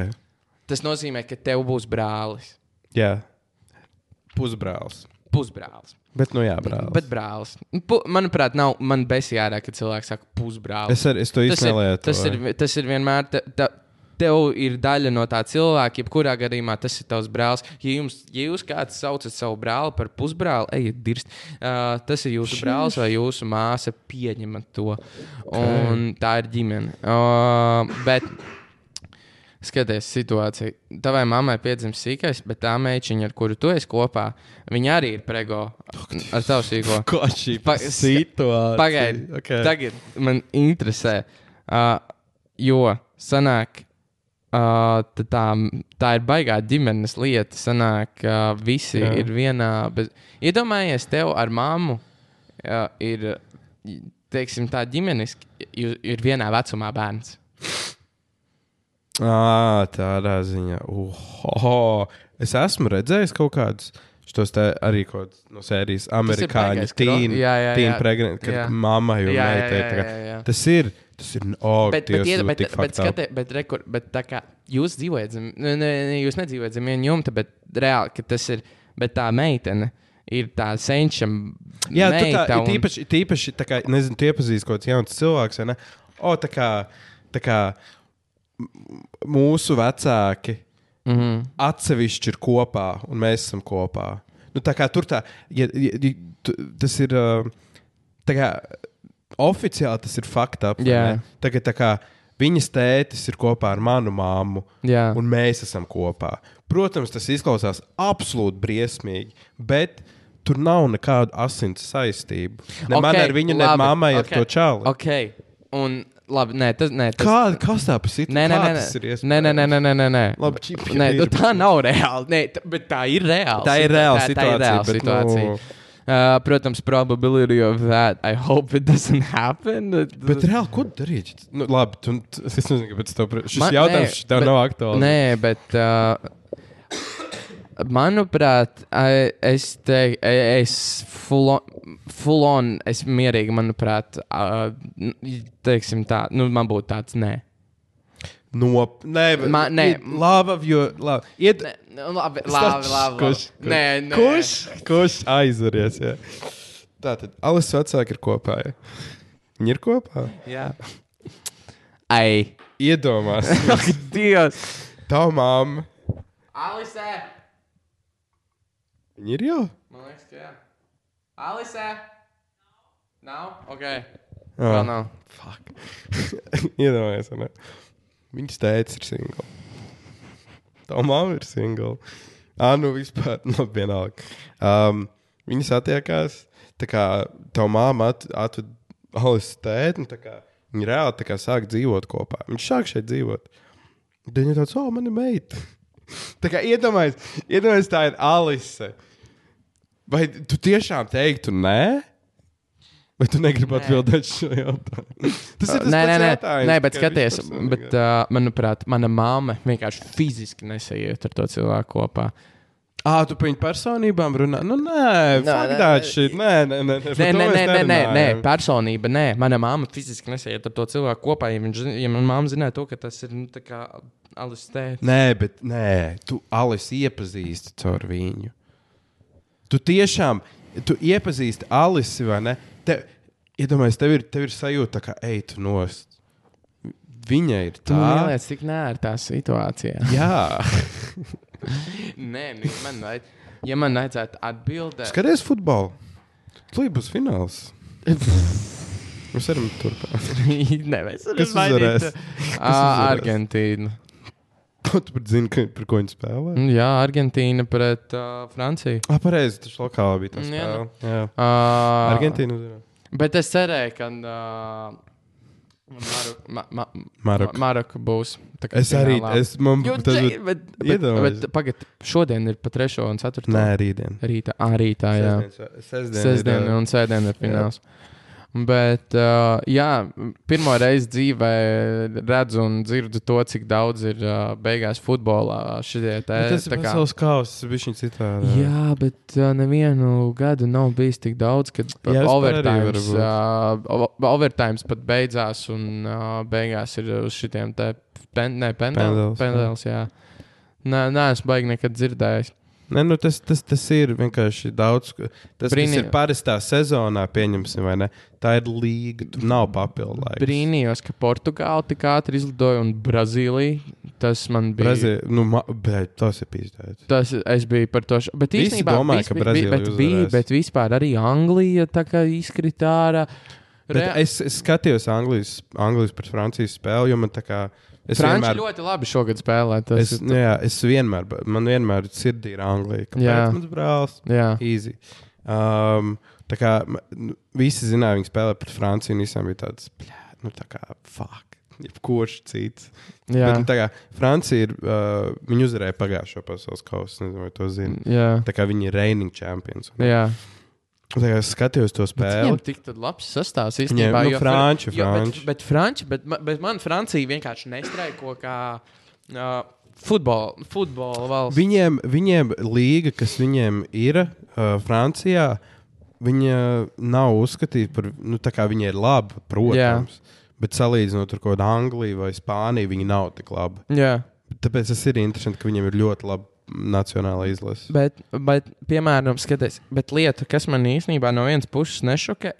Tas nozīmē, ka tev būs brālis. Jā. Pusbrālis. Pusbrālis. Bet, nu jā, brālis. Bet brālis. Pu, manuprāt, nav man besijārā, kad cilvēks saka pusbrālis. Es, ar, es to ir, nelietu. tas, ir, tas ir vienmēr. Te, te, Tev ir daļa no tā cilvēka, jebkurā gadījumā tas ir tavs brālis. Ja, jums, ja jūs kāds saucat savu brāli par pusbrāli, ejiet, dirst. Uh, tas ir jūsu brālis vai jūsu māsa. Pieņemat to. Un tā ir ģimene. Uh, bet Skaties, situācija. Tavai mammai piedzimst sīkais, bet tā meitiņa, ar kuru tu esi kopā, viņa arī ir prego ar tavu sīko. Ko šī Pa- situācija? Pagaidi, Okay. tagad man interesē, uh, jo sanāk, uh, tā, tā ir baigā ģimenes lieta. Sanāk, uh, visi Jā. Jā. ir vienā. Bet, iedomājies, tev ar mammu uh, ir, teiksim, tā ģimenes, ir vienā vecumā bērns. À, tādā ziņā. Uho. Es esmu redzējis kaut kādus. Šos te arī kaut no sērijas amerikāņu Jā, jā, jā. tīna pregnant, kad Jā. mammai un Jā, jā, meitai. jā, tā kā- jā, jā. Tas ir, tas ir, oh, Bet, bet, ied, bet, bet, skati, bet, rekur, bet tā kā jūs dzīvojat zem, ne, ne, ne, jūs nedzīvojat zem viena jumta, bet reāli, ka tas ir, bet tā meitene ir tā senčam. Jā, tu tā, meita un... tīpaši, tīpaši tā kā, nezinu, tu iepazīsti kaut kāds jauns cilvēks, vai ne? O, tā kā, tā kā mūsu vecāki Mm -hmm. atsevišķi ir kopā, un mēs esam kopā. Nu, tā kā tur tā, ja, ja, ja, tas ir. uh, Tā kā oficiāli tas ir fakts. Tagad tā kā viņas tētis ir kopā ar manu māmu, Jā, un mēs esam kopā. Protams, tas izklausās absolūti briesmīgi, bet tur nav nekādu asins saistību. Ne okay, man ar viņu, ne labi, mammai ar ok, to čāli. Ok, un labi, nē, tas, nē, tas, Kā, kas tā pa situāciju? Nē, nē, nē, nē, nē, nē, nē, nē, nē, nē. Labi, čip, Nē, tā bet- nav reāla. Nē, bet tā ir reāla. Tā ir situa- reāla tā- ir situācija, reāla bet, situācija. nu- Uh, protams, probability of that. I hope it doesn't happen. Bet reāli, ko darīt? Nu, labi, tu, tu, es nezinu, kāpēc tev šis Man- jautājums nē, tev bet- nav aktuāls. Nē, bet. Uh, Manuprāt, es teiktu, es full on, full on es mierīgi, manuprāt, uh, teiksim tā, nu, man būtu tāds, nē. Nop, nē, Ma- nē. love of your love. Ied, Nē, nu, labi, labi, labi. Kurš? labi. Nē, nē. Kurš? Kurš aizveries? Jā. Tātad, Alis vecāki ir kopā. Ja? Viņi ir kopā. Jā. Ai. Iedomās, Ak, Dievs. tā mamma. Alisē. Viņi ir jau. Man liekas, ka jā. Alisē. Nav? Ok. Jā. Vēl nav. Fuck. Iedomājies, vai ne? Viņas tēvs ir single. Tā mamma ir single. Ah, nu vispār, nu, vienalga. Um, viņas attiekās, tā kā tā mamma at, atved Alis tēti, un viņi reāli tā kā sāk dzīvot kopā. Viņš sāk šeit dzīvot. Tad viņa tāds, oh, man ir meita. tā kā iedomājies, iedomājies, tā ir Alise. Vai tu tiešām teiktu nē? Vai tu negribi atbildēt šo jautājumu? Tas ir tas nē, nē, nē, jautājums, nē, bet skaties, bet, uh, manuprāt, mana mamma vienkārši fiziski nesaiet ar to cilvēku kopā. Ah, tu par viņu personībām runā? Nu, nē, Nē, fuck nē, nē. Nē, nē, nē. Nē, nē, nē, nē, personība, nē. Mana mamma fiziski nesaiet ar to cilvēku kopā. Ja, viņš, ja mana mamma zināja to, ka tas ir nu, tā kā Alis tēvs. Nē, bet nē, tu Alis iepazīsti caur viņu. Tu tiešām, tu iepazīsti Alisi, vai ne? Te, iedomājies, tev ir, tev ir sajūta, ka ej, tu nost. Viņa ir tā. ieliec tik nērtā situācijā. Jā, Nē, nu, man, vajad, ja man vajadzētu atbildēt, skaties futbolu. Tūlīt būs fināls. Mēs varam turpināt. Nevis, Kas uzvarēs? uzvarēs? Argentīna. Tu pat zini, ka, par ko viņi spēlē? Jā, Argentīna pret uh, Franciju. Ah, pareizi, tas lokāli bija tas Jā, nu. spēle. Jā. Uh, Argentīna uzvarēja. Bet es cerēju, ka uh, Maru, ma, ma, Maroka. Maroka būs. tā kā Es arī, es, man, Jo, tas, džei, bet, bet, bet pagaid, šodien ir pa 3 un 4. nē, rītdien. Rītā, ah, rītā, jā. Sestdien. Sestdien un sēdien ir fināls. Bet, uh, jā, pirmo reizi dzīvē redzu un dzirdu to, cik daudz ir uh, beigās futbolā. Šitie, te, Tas ir tā kā- pasaules kausa, tas bija viņa citādi. Jā, bet uh, nevienu gadu nav bijis tik daudz, kad Jā, overtimes, uh, overtimes pat beidzās un uh, beigās ir uz šitiem te pen, ne, pendel, Pendels, jā. pendels. Jā. Nē, nē, es baigi nekad dzirdējis. Nē, nu, tas, tas, tas ir vienkārši daudz. Tas Brīnī- Brīnī... ir parastā sezonā, pieņemsim, vai ne? Tā ir līga, tur nav papildu laika. Brīnījos, ka Portugāla tik ātri izlidoja un Brazīlija. Tas man bija. Brazīlija, nu, ma... bet tas ir pīzdēts. Tas es biju par to. š- Bet Visi īstenībā domāja, vis- ka Brazīlija bet, bija, bet vispār arī Anglija tā kā izkrita ārā. Bet es, es skatījos Anglijas, Anglijas pret Francijas spēli, jo man tā kā. Es Franči vienmēr, ļoti labi šogad spēlē. Tas, es, nu, jā, es vienmēr, man vienmēr sirdī ir Anglija. Kāpēc Jā. mans brālis? jā. Easy. Um, tā kā nu, visi zināja, viņi spēlē pret Franciju, un visiem bija tāds, nu, tā kā, fuck, jebkurš cits. jā. Bet, nu, tā kā Francija ir, uh, viņi uzvarēja pagājušo pasaules kausu, nezinu, vai to zina. jā. Tā kā viņi ir reigning champions. jā. Tā kā es skatījos to Bet Viņam spēli. tik tad labs sastāvs īstenībā. nu, jo Fra- franči, jo, bet, franči. bet, franči, bet, bet man Francija vienkārši nestraiko kā uh, futbola, futbola valsts. Viņiem, viņiem līga, kas viņiem ir uh, Francijā, viņa nav uzskatīta par, nu, tā kā viņa ir laba, protams. Bet salīdzinot ar kaut kādu Angliju vai Spāniju, viņi nav tik labi. Jā. Tāpēc tas ir interesanti, ka viņiem ir ļoti laba nacionāla izlase. Bet, bet, piemēram, skaties, bet lieta, kas man īstenībā no vienas puses nešokē,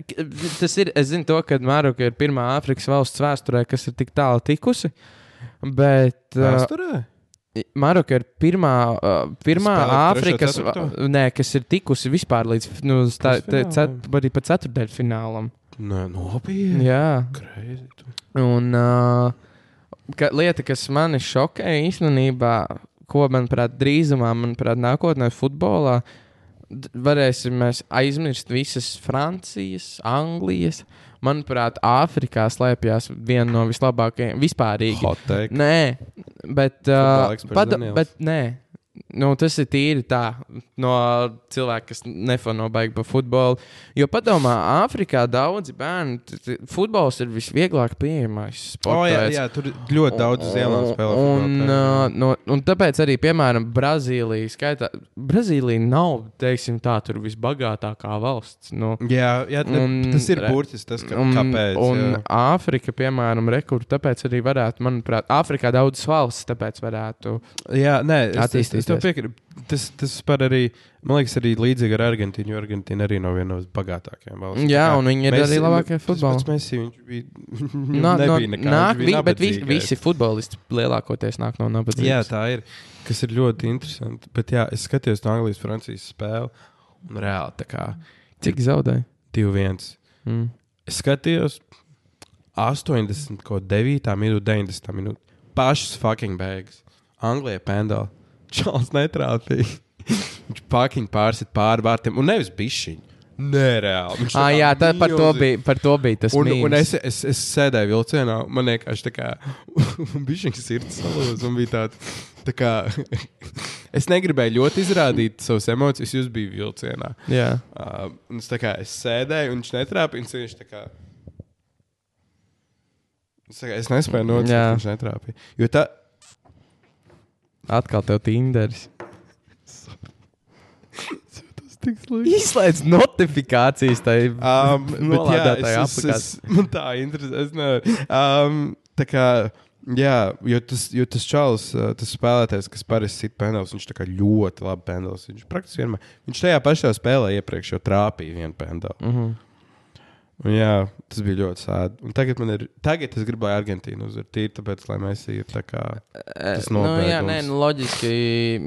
tas ir, es zinu to, ka Maroka ir pirmā Āfrikas valsts vēsturē, kas ir tik tālu tikusi. Bet uh, Vēsturē? Maroka ir pirmā, uh, pirmā Āfrikas, nē, kas ir tikusi vispār līdz nu, tā, Pusfinālam? cet, arī pat ceturtdaļu finālam. Nē, nopietni. Jā, Crazy. un uh, ka, lieta, kas mani šokēja īstenībā, ko, manuprāt, drīzumā, manuprāt, nākotnē futbolā, varēsim aizmirst visas Francijas, Anglijas. Manuprāt, Āfrikā slēpjas viena no vislabākajām take. Nē, bet, uh, Daniels. bet nē, nu, tas ir tīri tā, no cilvēka, kas nefano baigi par futbolu. Jo padomā, Āfrikā daudzi bērni, futbols ir visvieglāk pieejamais sports. Oh, jā, jā, tur ļoti daudz uz ielām spēlē. Un, uh, no, un tāpēc arī, piemēram, Brazīlija skaitā. Brazīlija nav, teiksim, tā tur visbagātākā valsts. Nu, jā, jā tā, un- tas ir burtiski tas, ka, un, kāpēc. Un jā. Āfrika, piemēram, rekur, tāpēc arī varētu, manuprāt, Āfrikā daudzas valsts, tāpēc varētu. Jā, nē, es, es, tev piekrītu. Tas, tas par arī, man liekas, arī līdzīgi ar Argentīnu, Argentīna arī nav viena no bagātākajām valstīm. Jā, un viņi ir Messi- arī labākie tas futbolā. pats Messi, viņš bija. Nā, Nā, no, nebija nekā, nāk, vi, bet visi, visi futbolisti lielākoties nāk no nabadzības. Jā, tā ir. Kas ir ļoti interesanti. Bet jā, es skatījos no Anglijas, Francijas spēli. Un reāli tā kā Cik zaudēja? 2-1. Mm. Es skatījos 89, minūte, 90 minūte. Pašas fucking beigas. Anglijā pendāli. Čāls netrāpīja. Viņš pakiņ pārsit pāri vārtiem. Un nevis bišķiņu. Nereāli. Viņš Ah, jā, tā par to, bija, par to bija tas Un, mīmஸ். un es, es, es sēdēju vilcienā, man liekas, tā kā bija sirds salūzis. Man bija tāds, tā kā es negribēju ļoti izrādīt savas emocijas, jūs bijat vilcienā. Jā. Uh, un es, tā kā, es sēdēju, un viņš netrāpīja. un Viņš tā kā. Es, tā kā, es nespēju Jā. viņš netrāpīja. Jo tā, Atkal tev Tinderis. Izslēdz notifikācijas tai Um, bet jā, nolādētāji es, es, es, man tā interesē. Es nevaru. Um, tā kā, jā, jo tas, jo tas čalis, uh, tas spēlētājs, kas parasti sit pendels, viņš tā kā ļoti labi pendels. Viņš praktiski vienmēr, viņš tajā pašā spēlē iepriekš jau trāpīja vienu pendelu. Mm -hmm. Un jā, tas bija ļoti sādi. Un tagad man ir, tagad es gribēju Argentīnu uzvarēt, tīri tāpēc, lai mēs ir tā kā. Tas nu, jā, nē, nu, loģiski,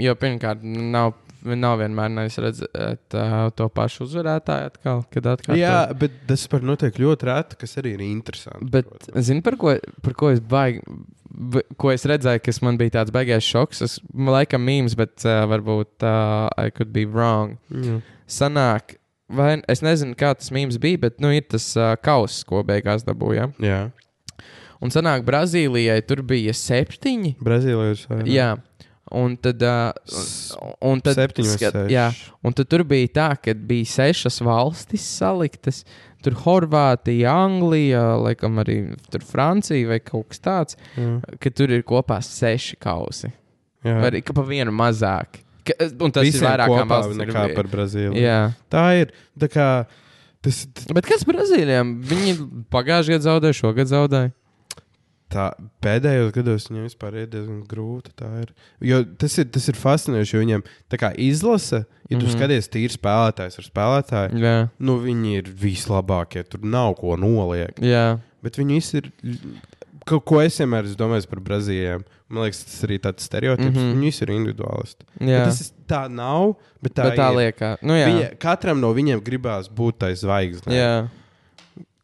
jo pirmkārt nav, nav vienmēr nevis redzēt uh, to pašu uzvarētāju atkal, kad atkal. Jā, bet tas par notiek ļoti reti, kas arī ir interesanti. Bet, zini, par ko, par ko es baigi, ko es redzēju, kas man bija tāds baigais šoks. Es laikam mīmīms, bet uh, varbūt uh, I could be wrong. Jā. Sanāk, vai es nezinu, kā tas mīmīms bija, bet nu, ir tas uh, kauss, ko beigās dabūja. jā. Un sanāk, Brazīlijai tur bija septiņi. Brazīlijas vai ne? Jā. Un tad, uh, un tad, skat- jā, un tad tur bija tā, ka bija sešas valstis saliktas. Tur Horvātija, Anglija, laikam arī tur Francija vai kaut kas tāds, Jā. ka tur ir kopā seši kausi. Jā. Vai arī pa vienu mazāk. Ka, un tas Visiem ir vairāk valsts. nekā par Brazīliju. Jā. Tā ir. Tā kā, tas, Bet kas Brazīlijam? Viņi pagājušajā gadā zaudēja, šogad zaudēja. tā, pēdējos gados viņiem vispār ir diezgan grūti. Ir. Jo tas ir, tas ir fascinējoši, jo viņiem tā kā izlase, ja tu mm. -hmm. skaties tīri spēlētājs ar spēlētāju, Jā. nu viņi ir vislabākie. Tur nav ko noliegt. Jā. Bet viņi visi ir. Ko, ko es vienmēr esmu domājis par Brazīlijiem? Man liekas, tas arī tāds stereotips. Mm. -hmm. Viņi visi ir individuālisti. Tas ir, tā nav, bet tā, Bet tā ir. liekas. Nu, jā. Viņa, katram no viņiem gribās būt tai zvaigznei. jā.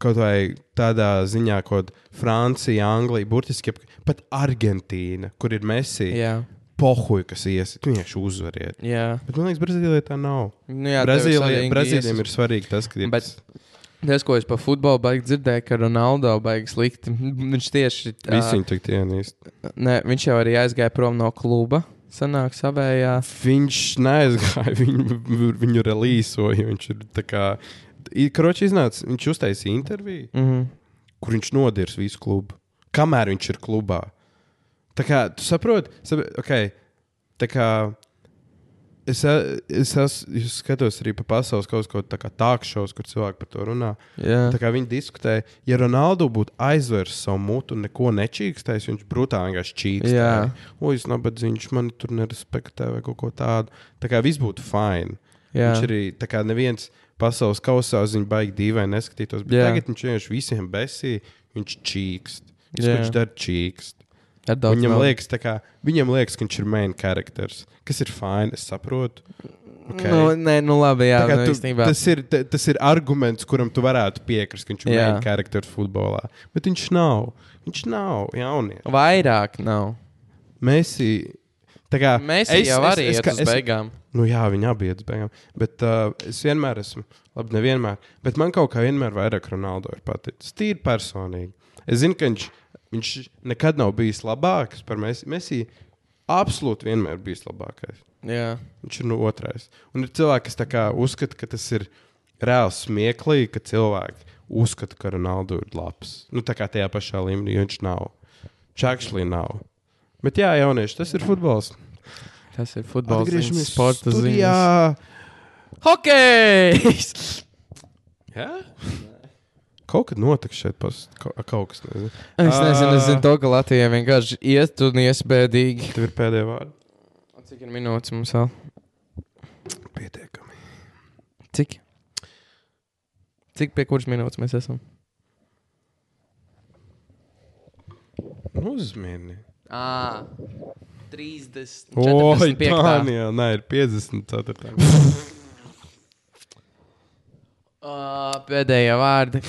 Kaut vai tādā ziņā, ka Francija, Anglija, burtiski pat Argentīna, kur ir Messi, Jā. pohuļ, kas iesit, vienkārši uzvariet. jā. Bet man liekas, Brazīlijā tā nav. Nu, jā Brazīlijā, ies- ir svarīgi tas, ka ir. Bet- Tas, ko es par futbolu baigi dzirdēju, ka Ronaldo baigi slikti. Viņš tieši Visi viņi tik ienīst. Ne, viņš jau arī aizgāja prom no kluba. Sanāk, savējā. Viņš neaizgāja, viņu, viņu relīsoja. Viņš ir tā kā. Kroči iznāca, viņš uztaisīja interviju, Mm -hmm. kur viņš nodirs visu klubu. Kamēr viņš ir klubā. Tā kā, tu saproti, saprot, ok, tā kā. Es, es, es, es skatos arī pa pasaules kaut ko tādu tādu šovu, kur cilvēki par to runā. Jā. Tā kā viņi diskutēja, ja Ronaldu būtu aizvērsis savu mutu un neko nečīkstējis, viņš brutāli vienkārši čīkstēja. O, es nabadzīgs, man tur nerespektē vai kaut ko tādu. Tā kā viss būtu fini. Viņš arī tā kā neviens pasaules kausā uz viņu baigi dīvaini neskatītos. Bet Jā. tagad viņš vienkārši visiem besīja, viņš čīkst. Viņš dara, čīkst. Viņam vēl- liekas, kā, viņam liekas, ka viņš ir main characters, kas ir fini, es saprotu. Okay. Nu, nē, nu labi, jā, nu, tu, īstenībā. tas, ir, ta- tas ir arguments, kuram tu varētu piekrist, ka viņš ir main characters futbolā. Bet viņš nav. Viņš nav jaunietis. Vairāk nav. Tā Kā, Mēs jau arī iet uz beigām. Nu, jā, viņi abi uz beigām. Bet uh, es vienmēr esmu, labi, nevienmēr. Bet man kaut kā vienmēr vairāk Ronaldo ir paticis. Tīri personīgi. Es zinu, ka viņš, viņš nekad nav bijis labāks par Messi. Messi absolūti vienmēr bijis labākais. Jā. Viņš ir no otrais. Un ir cilvēki, kas uzskata, ka tas ir reāli smieklīgi, ka cilvēki uzskata, ka Ronaldu ir labs. Nu, tā kā tajā pašā līmenī viņš nav. Čakšlī nav. Bet jā, jaunieši, tas ir futbols. Tas ir futbols. Atgriežamies sporta ziņas. studijā. Hokejs! Jā? Kaut kad notiks šeit pas, kaut, kaut kas. Nezinu. Es nezinu, es zinu to, ka Latvijai vienkārši iet un iesbēdīgi. Tev ir pēdējā vārda. Cik ir minūtes mums vēl? Pietiekami. Cik? Cik pie kuras minūtes mēs esam? Uzmini. À, 30. Oi, 45. Tānija, nē, ir 54. Uh, pēdējie vārdi.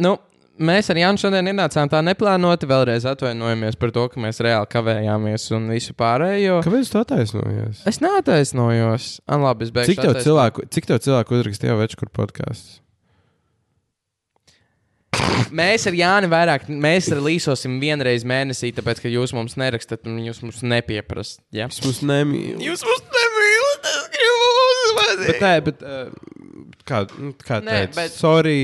nu, mēs ar Jānu šodien ienācām tā neplānoti. Vēlreiz atvainojamies par to, ka mēs reāli kavējāmies un visu pārējo. Kāpēc tu attaisnojies? Es neataisnojos. Ah, labi, es beigšu. Cik tev cilvēku, cik tev cilvēku uzrakstīja veču, kur podkāsts? Mēs ar Jāni vairāk, mēs ar Līsosim vienreiz mēnesī, tāpēc, ka jūs mums nerakstat un jūs mums nepieprasat. Ja? Es mums nemīlu. Jūs mums nemīlat, gribu uzvadīt. Bet, nē, bet, uh, kā, nu, kā Nē, teicu, bet- sorry,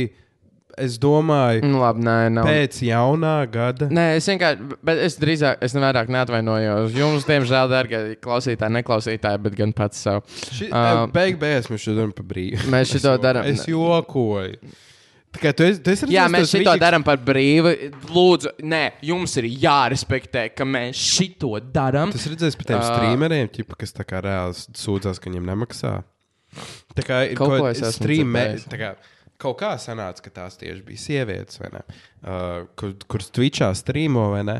es domāju, Nu, labi, nē, nav. pēc jaunā gada. Nē, es vienkārši, bet es drīzāk, es nevairāk neatvainojos. Jums, diemžēl, darbie klausītāji, neklausītāji, bet gan pats savu. Ši, uh, beig, beigās mēs šo darām par brīvu. Mēs jo- darām- Es jokoju. Tā kā tu esi, tu esi Jā, mēs šito vidīgs- darām par brīvu. Lūdzu, nē, jums ir jārespektē, ka mēs šito darām. Tas redzēs par tiem Ā. streameriem, ķipa, kas tā kā reāli sūdzās, ka viņiem nemaksā. Tā kā ir Kaut kaut ko kāda es esmu streamē, dzirdējis. tā kā kaut kā sanāca, ka tās tieši bija sievietes? Uh, kur, kuras Twitchā streamo, vai ne?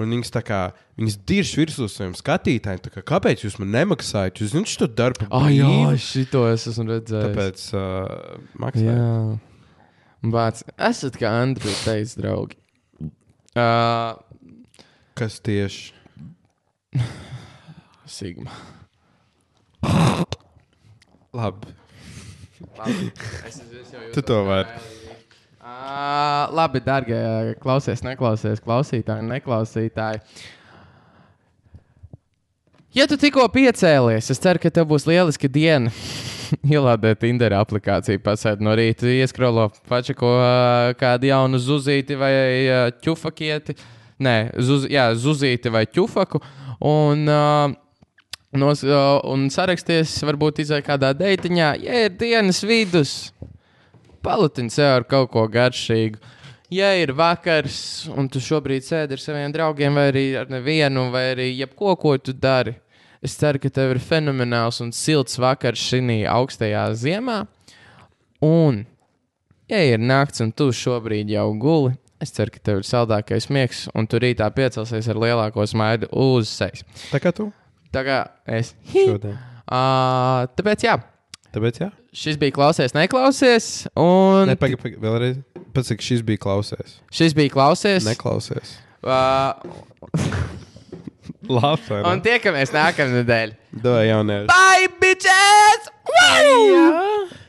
Un viņas tā kā, viņas dirž virsū saviem skatītājiem, tā kā, kāpēc jūs man nemaksājat? Jūs zināt, šo darbu Ah, jā, šito es esmu redzējis. Tāpēc uh, maksājat. Vārds. Esat kā Andriņš teica, draugi. Uh, Kas tieši? Sigma. Labi. Labi. Es, jau Tu to vari. Uh, labi, darbie klausies, neklausies, klausītāji, neklausītāji. Ja tu tikko piecēlies, es ceru, ka tev būs lieliska diena. Ielādēt Tinder aplikāciju, pasēdi no rīta, ieskrolo pašu ko kādu jaunu zuzīti vai ā, ķufakieti. Nē, zuz, jā, zuzīti vai ķufaku. Un, uh, nos, un saraksties, varbūt izai kādā deitiņā, ja ir dienas vidus, palutiņ sev ar kaut ko garšīgu. Ja ir vakars, un tu šobrīd sēdi ar saviem draugiem, vai arī ar nevienu, vai arī jebko, ko tu dari, es ceru, ka tev ir fenomenāls un silts vakars šī augstajā ziemā. Un, ja ir nakts, un tu šobrīd jau guli, es ceru, ka tev ir saldākais miegs, un tu rītā piecelsies ar lielāko smaidu uz sejas. Tā kā tu Tā kā es. Šodien. Uh, tāpēc jā. Tāpēc jā. Šis bija klausies, neklausies. Un... Ne, pagaidi, paga, vēlreiz. Pats, šis bija klausies. Šis bija klausies. Neklausies. Uh... Labi. Un tiekamies nākamnedēļ. Dod jauniešiem. Bye, bitches! Wow! Yeah.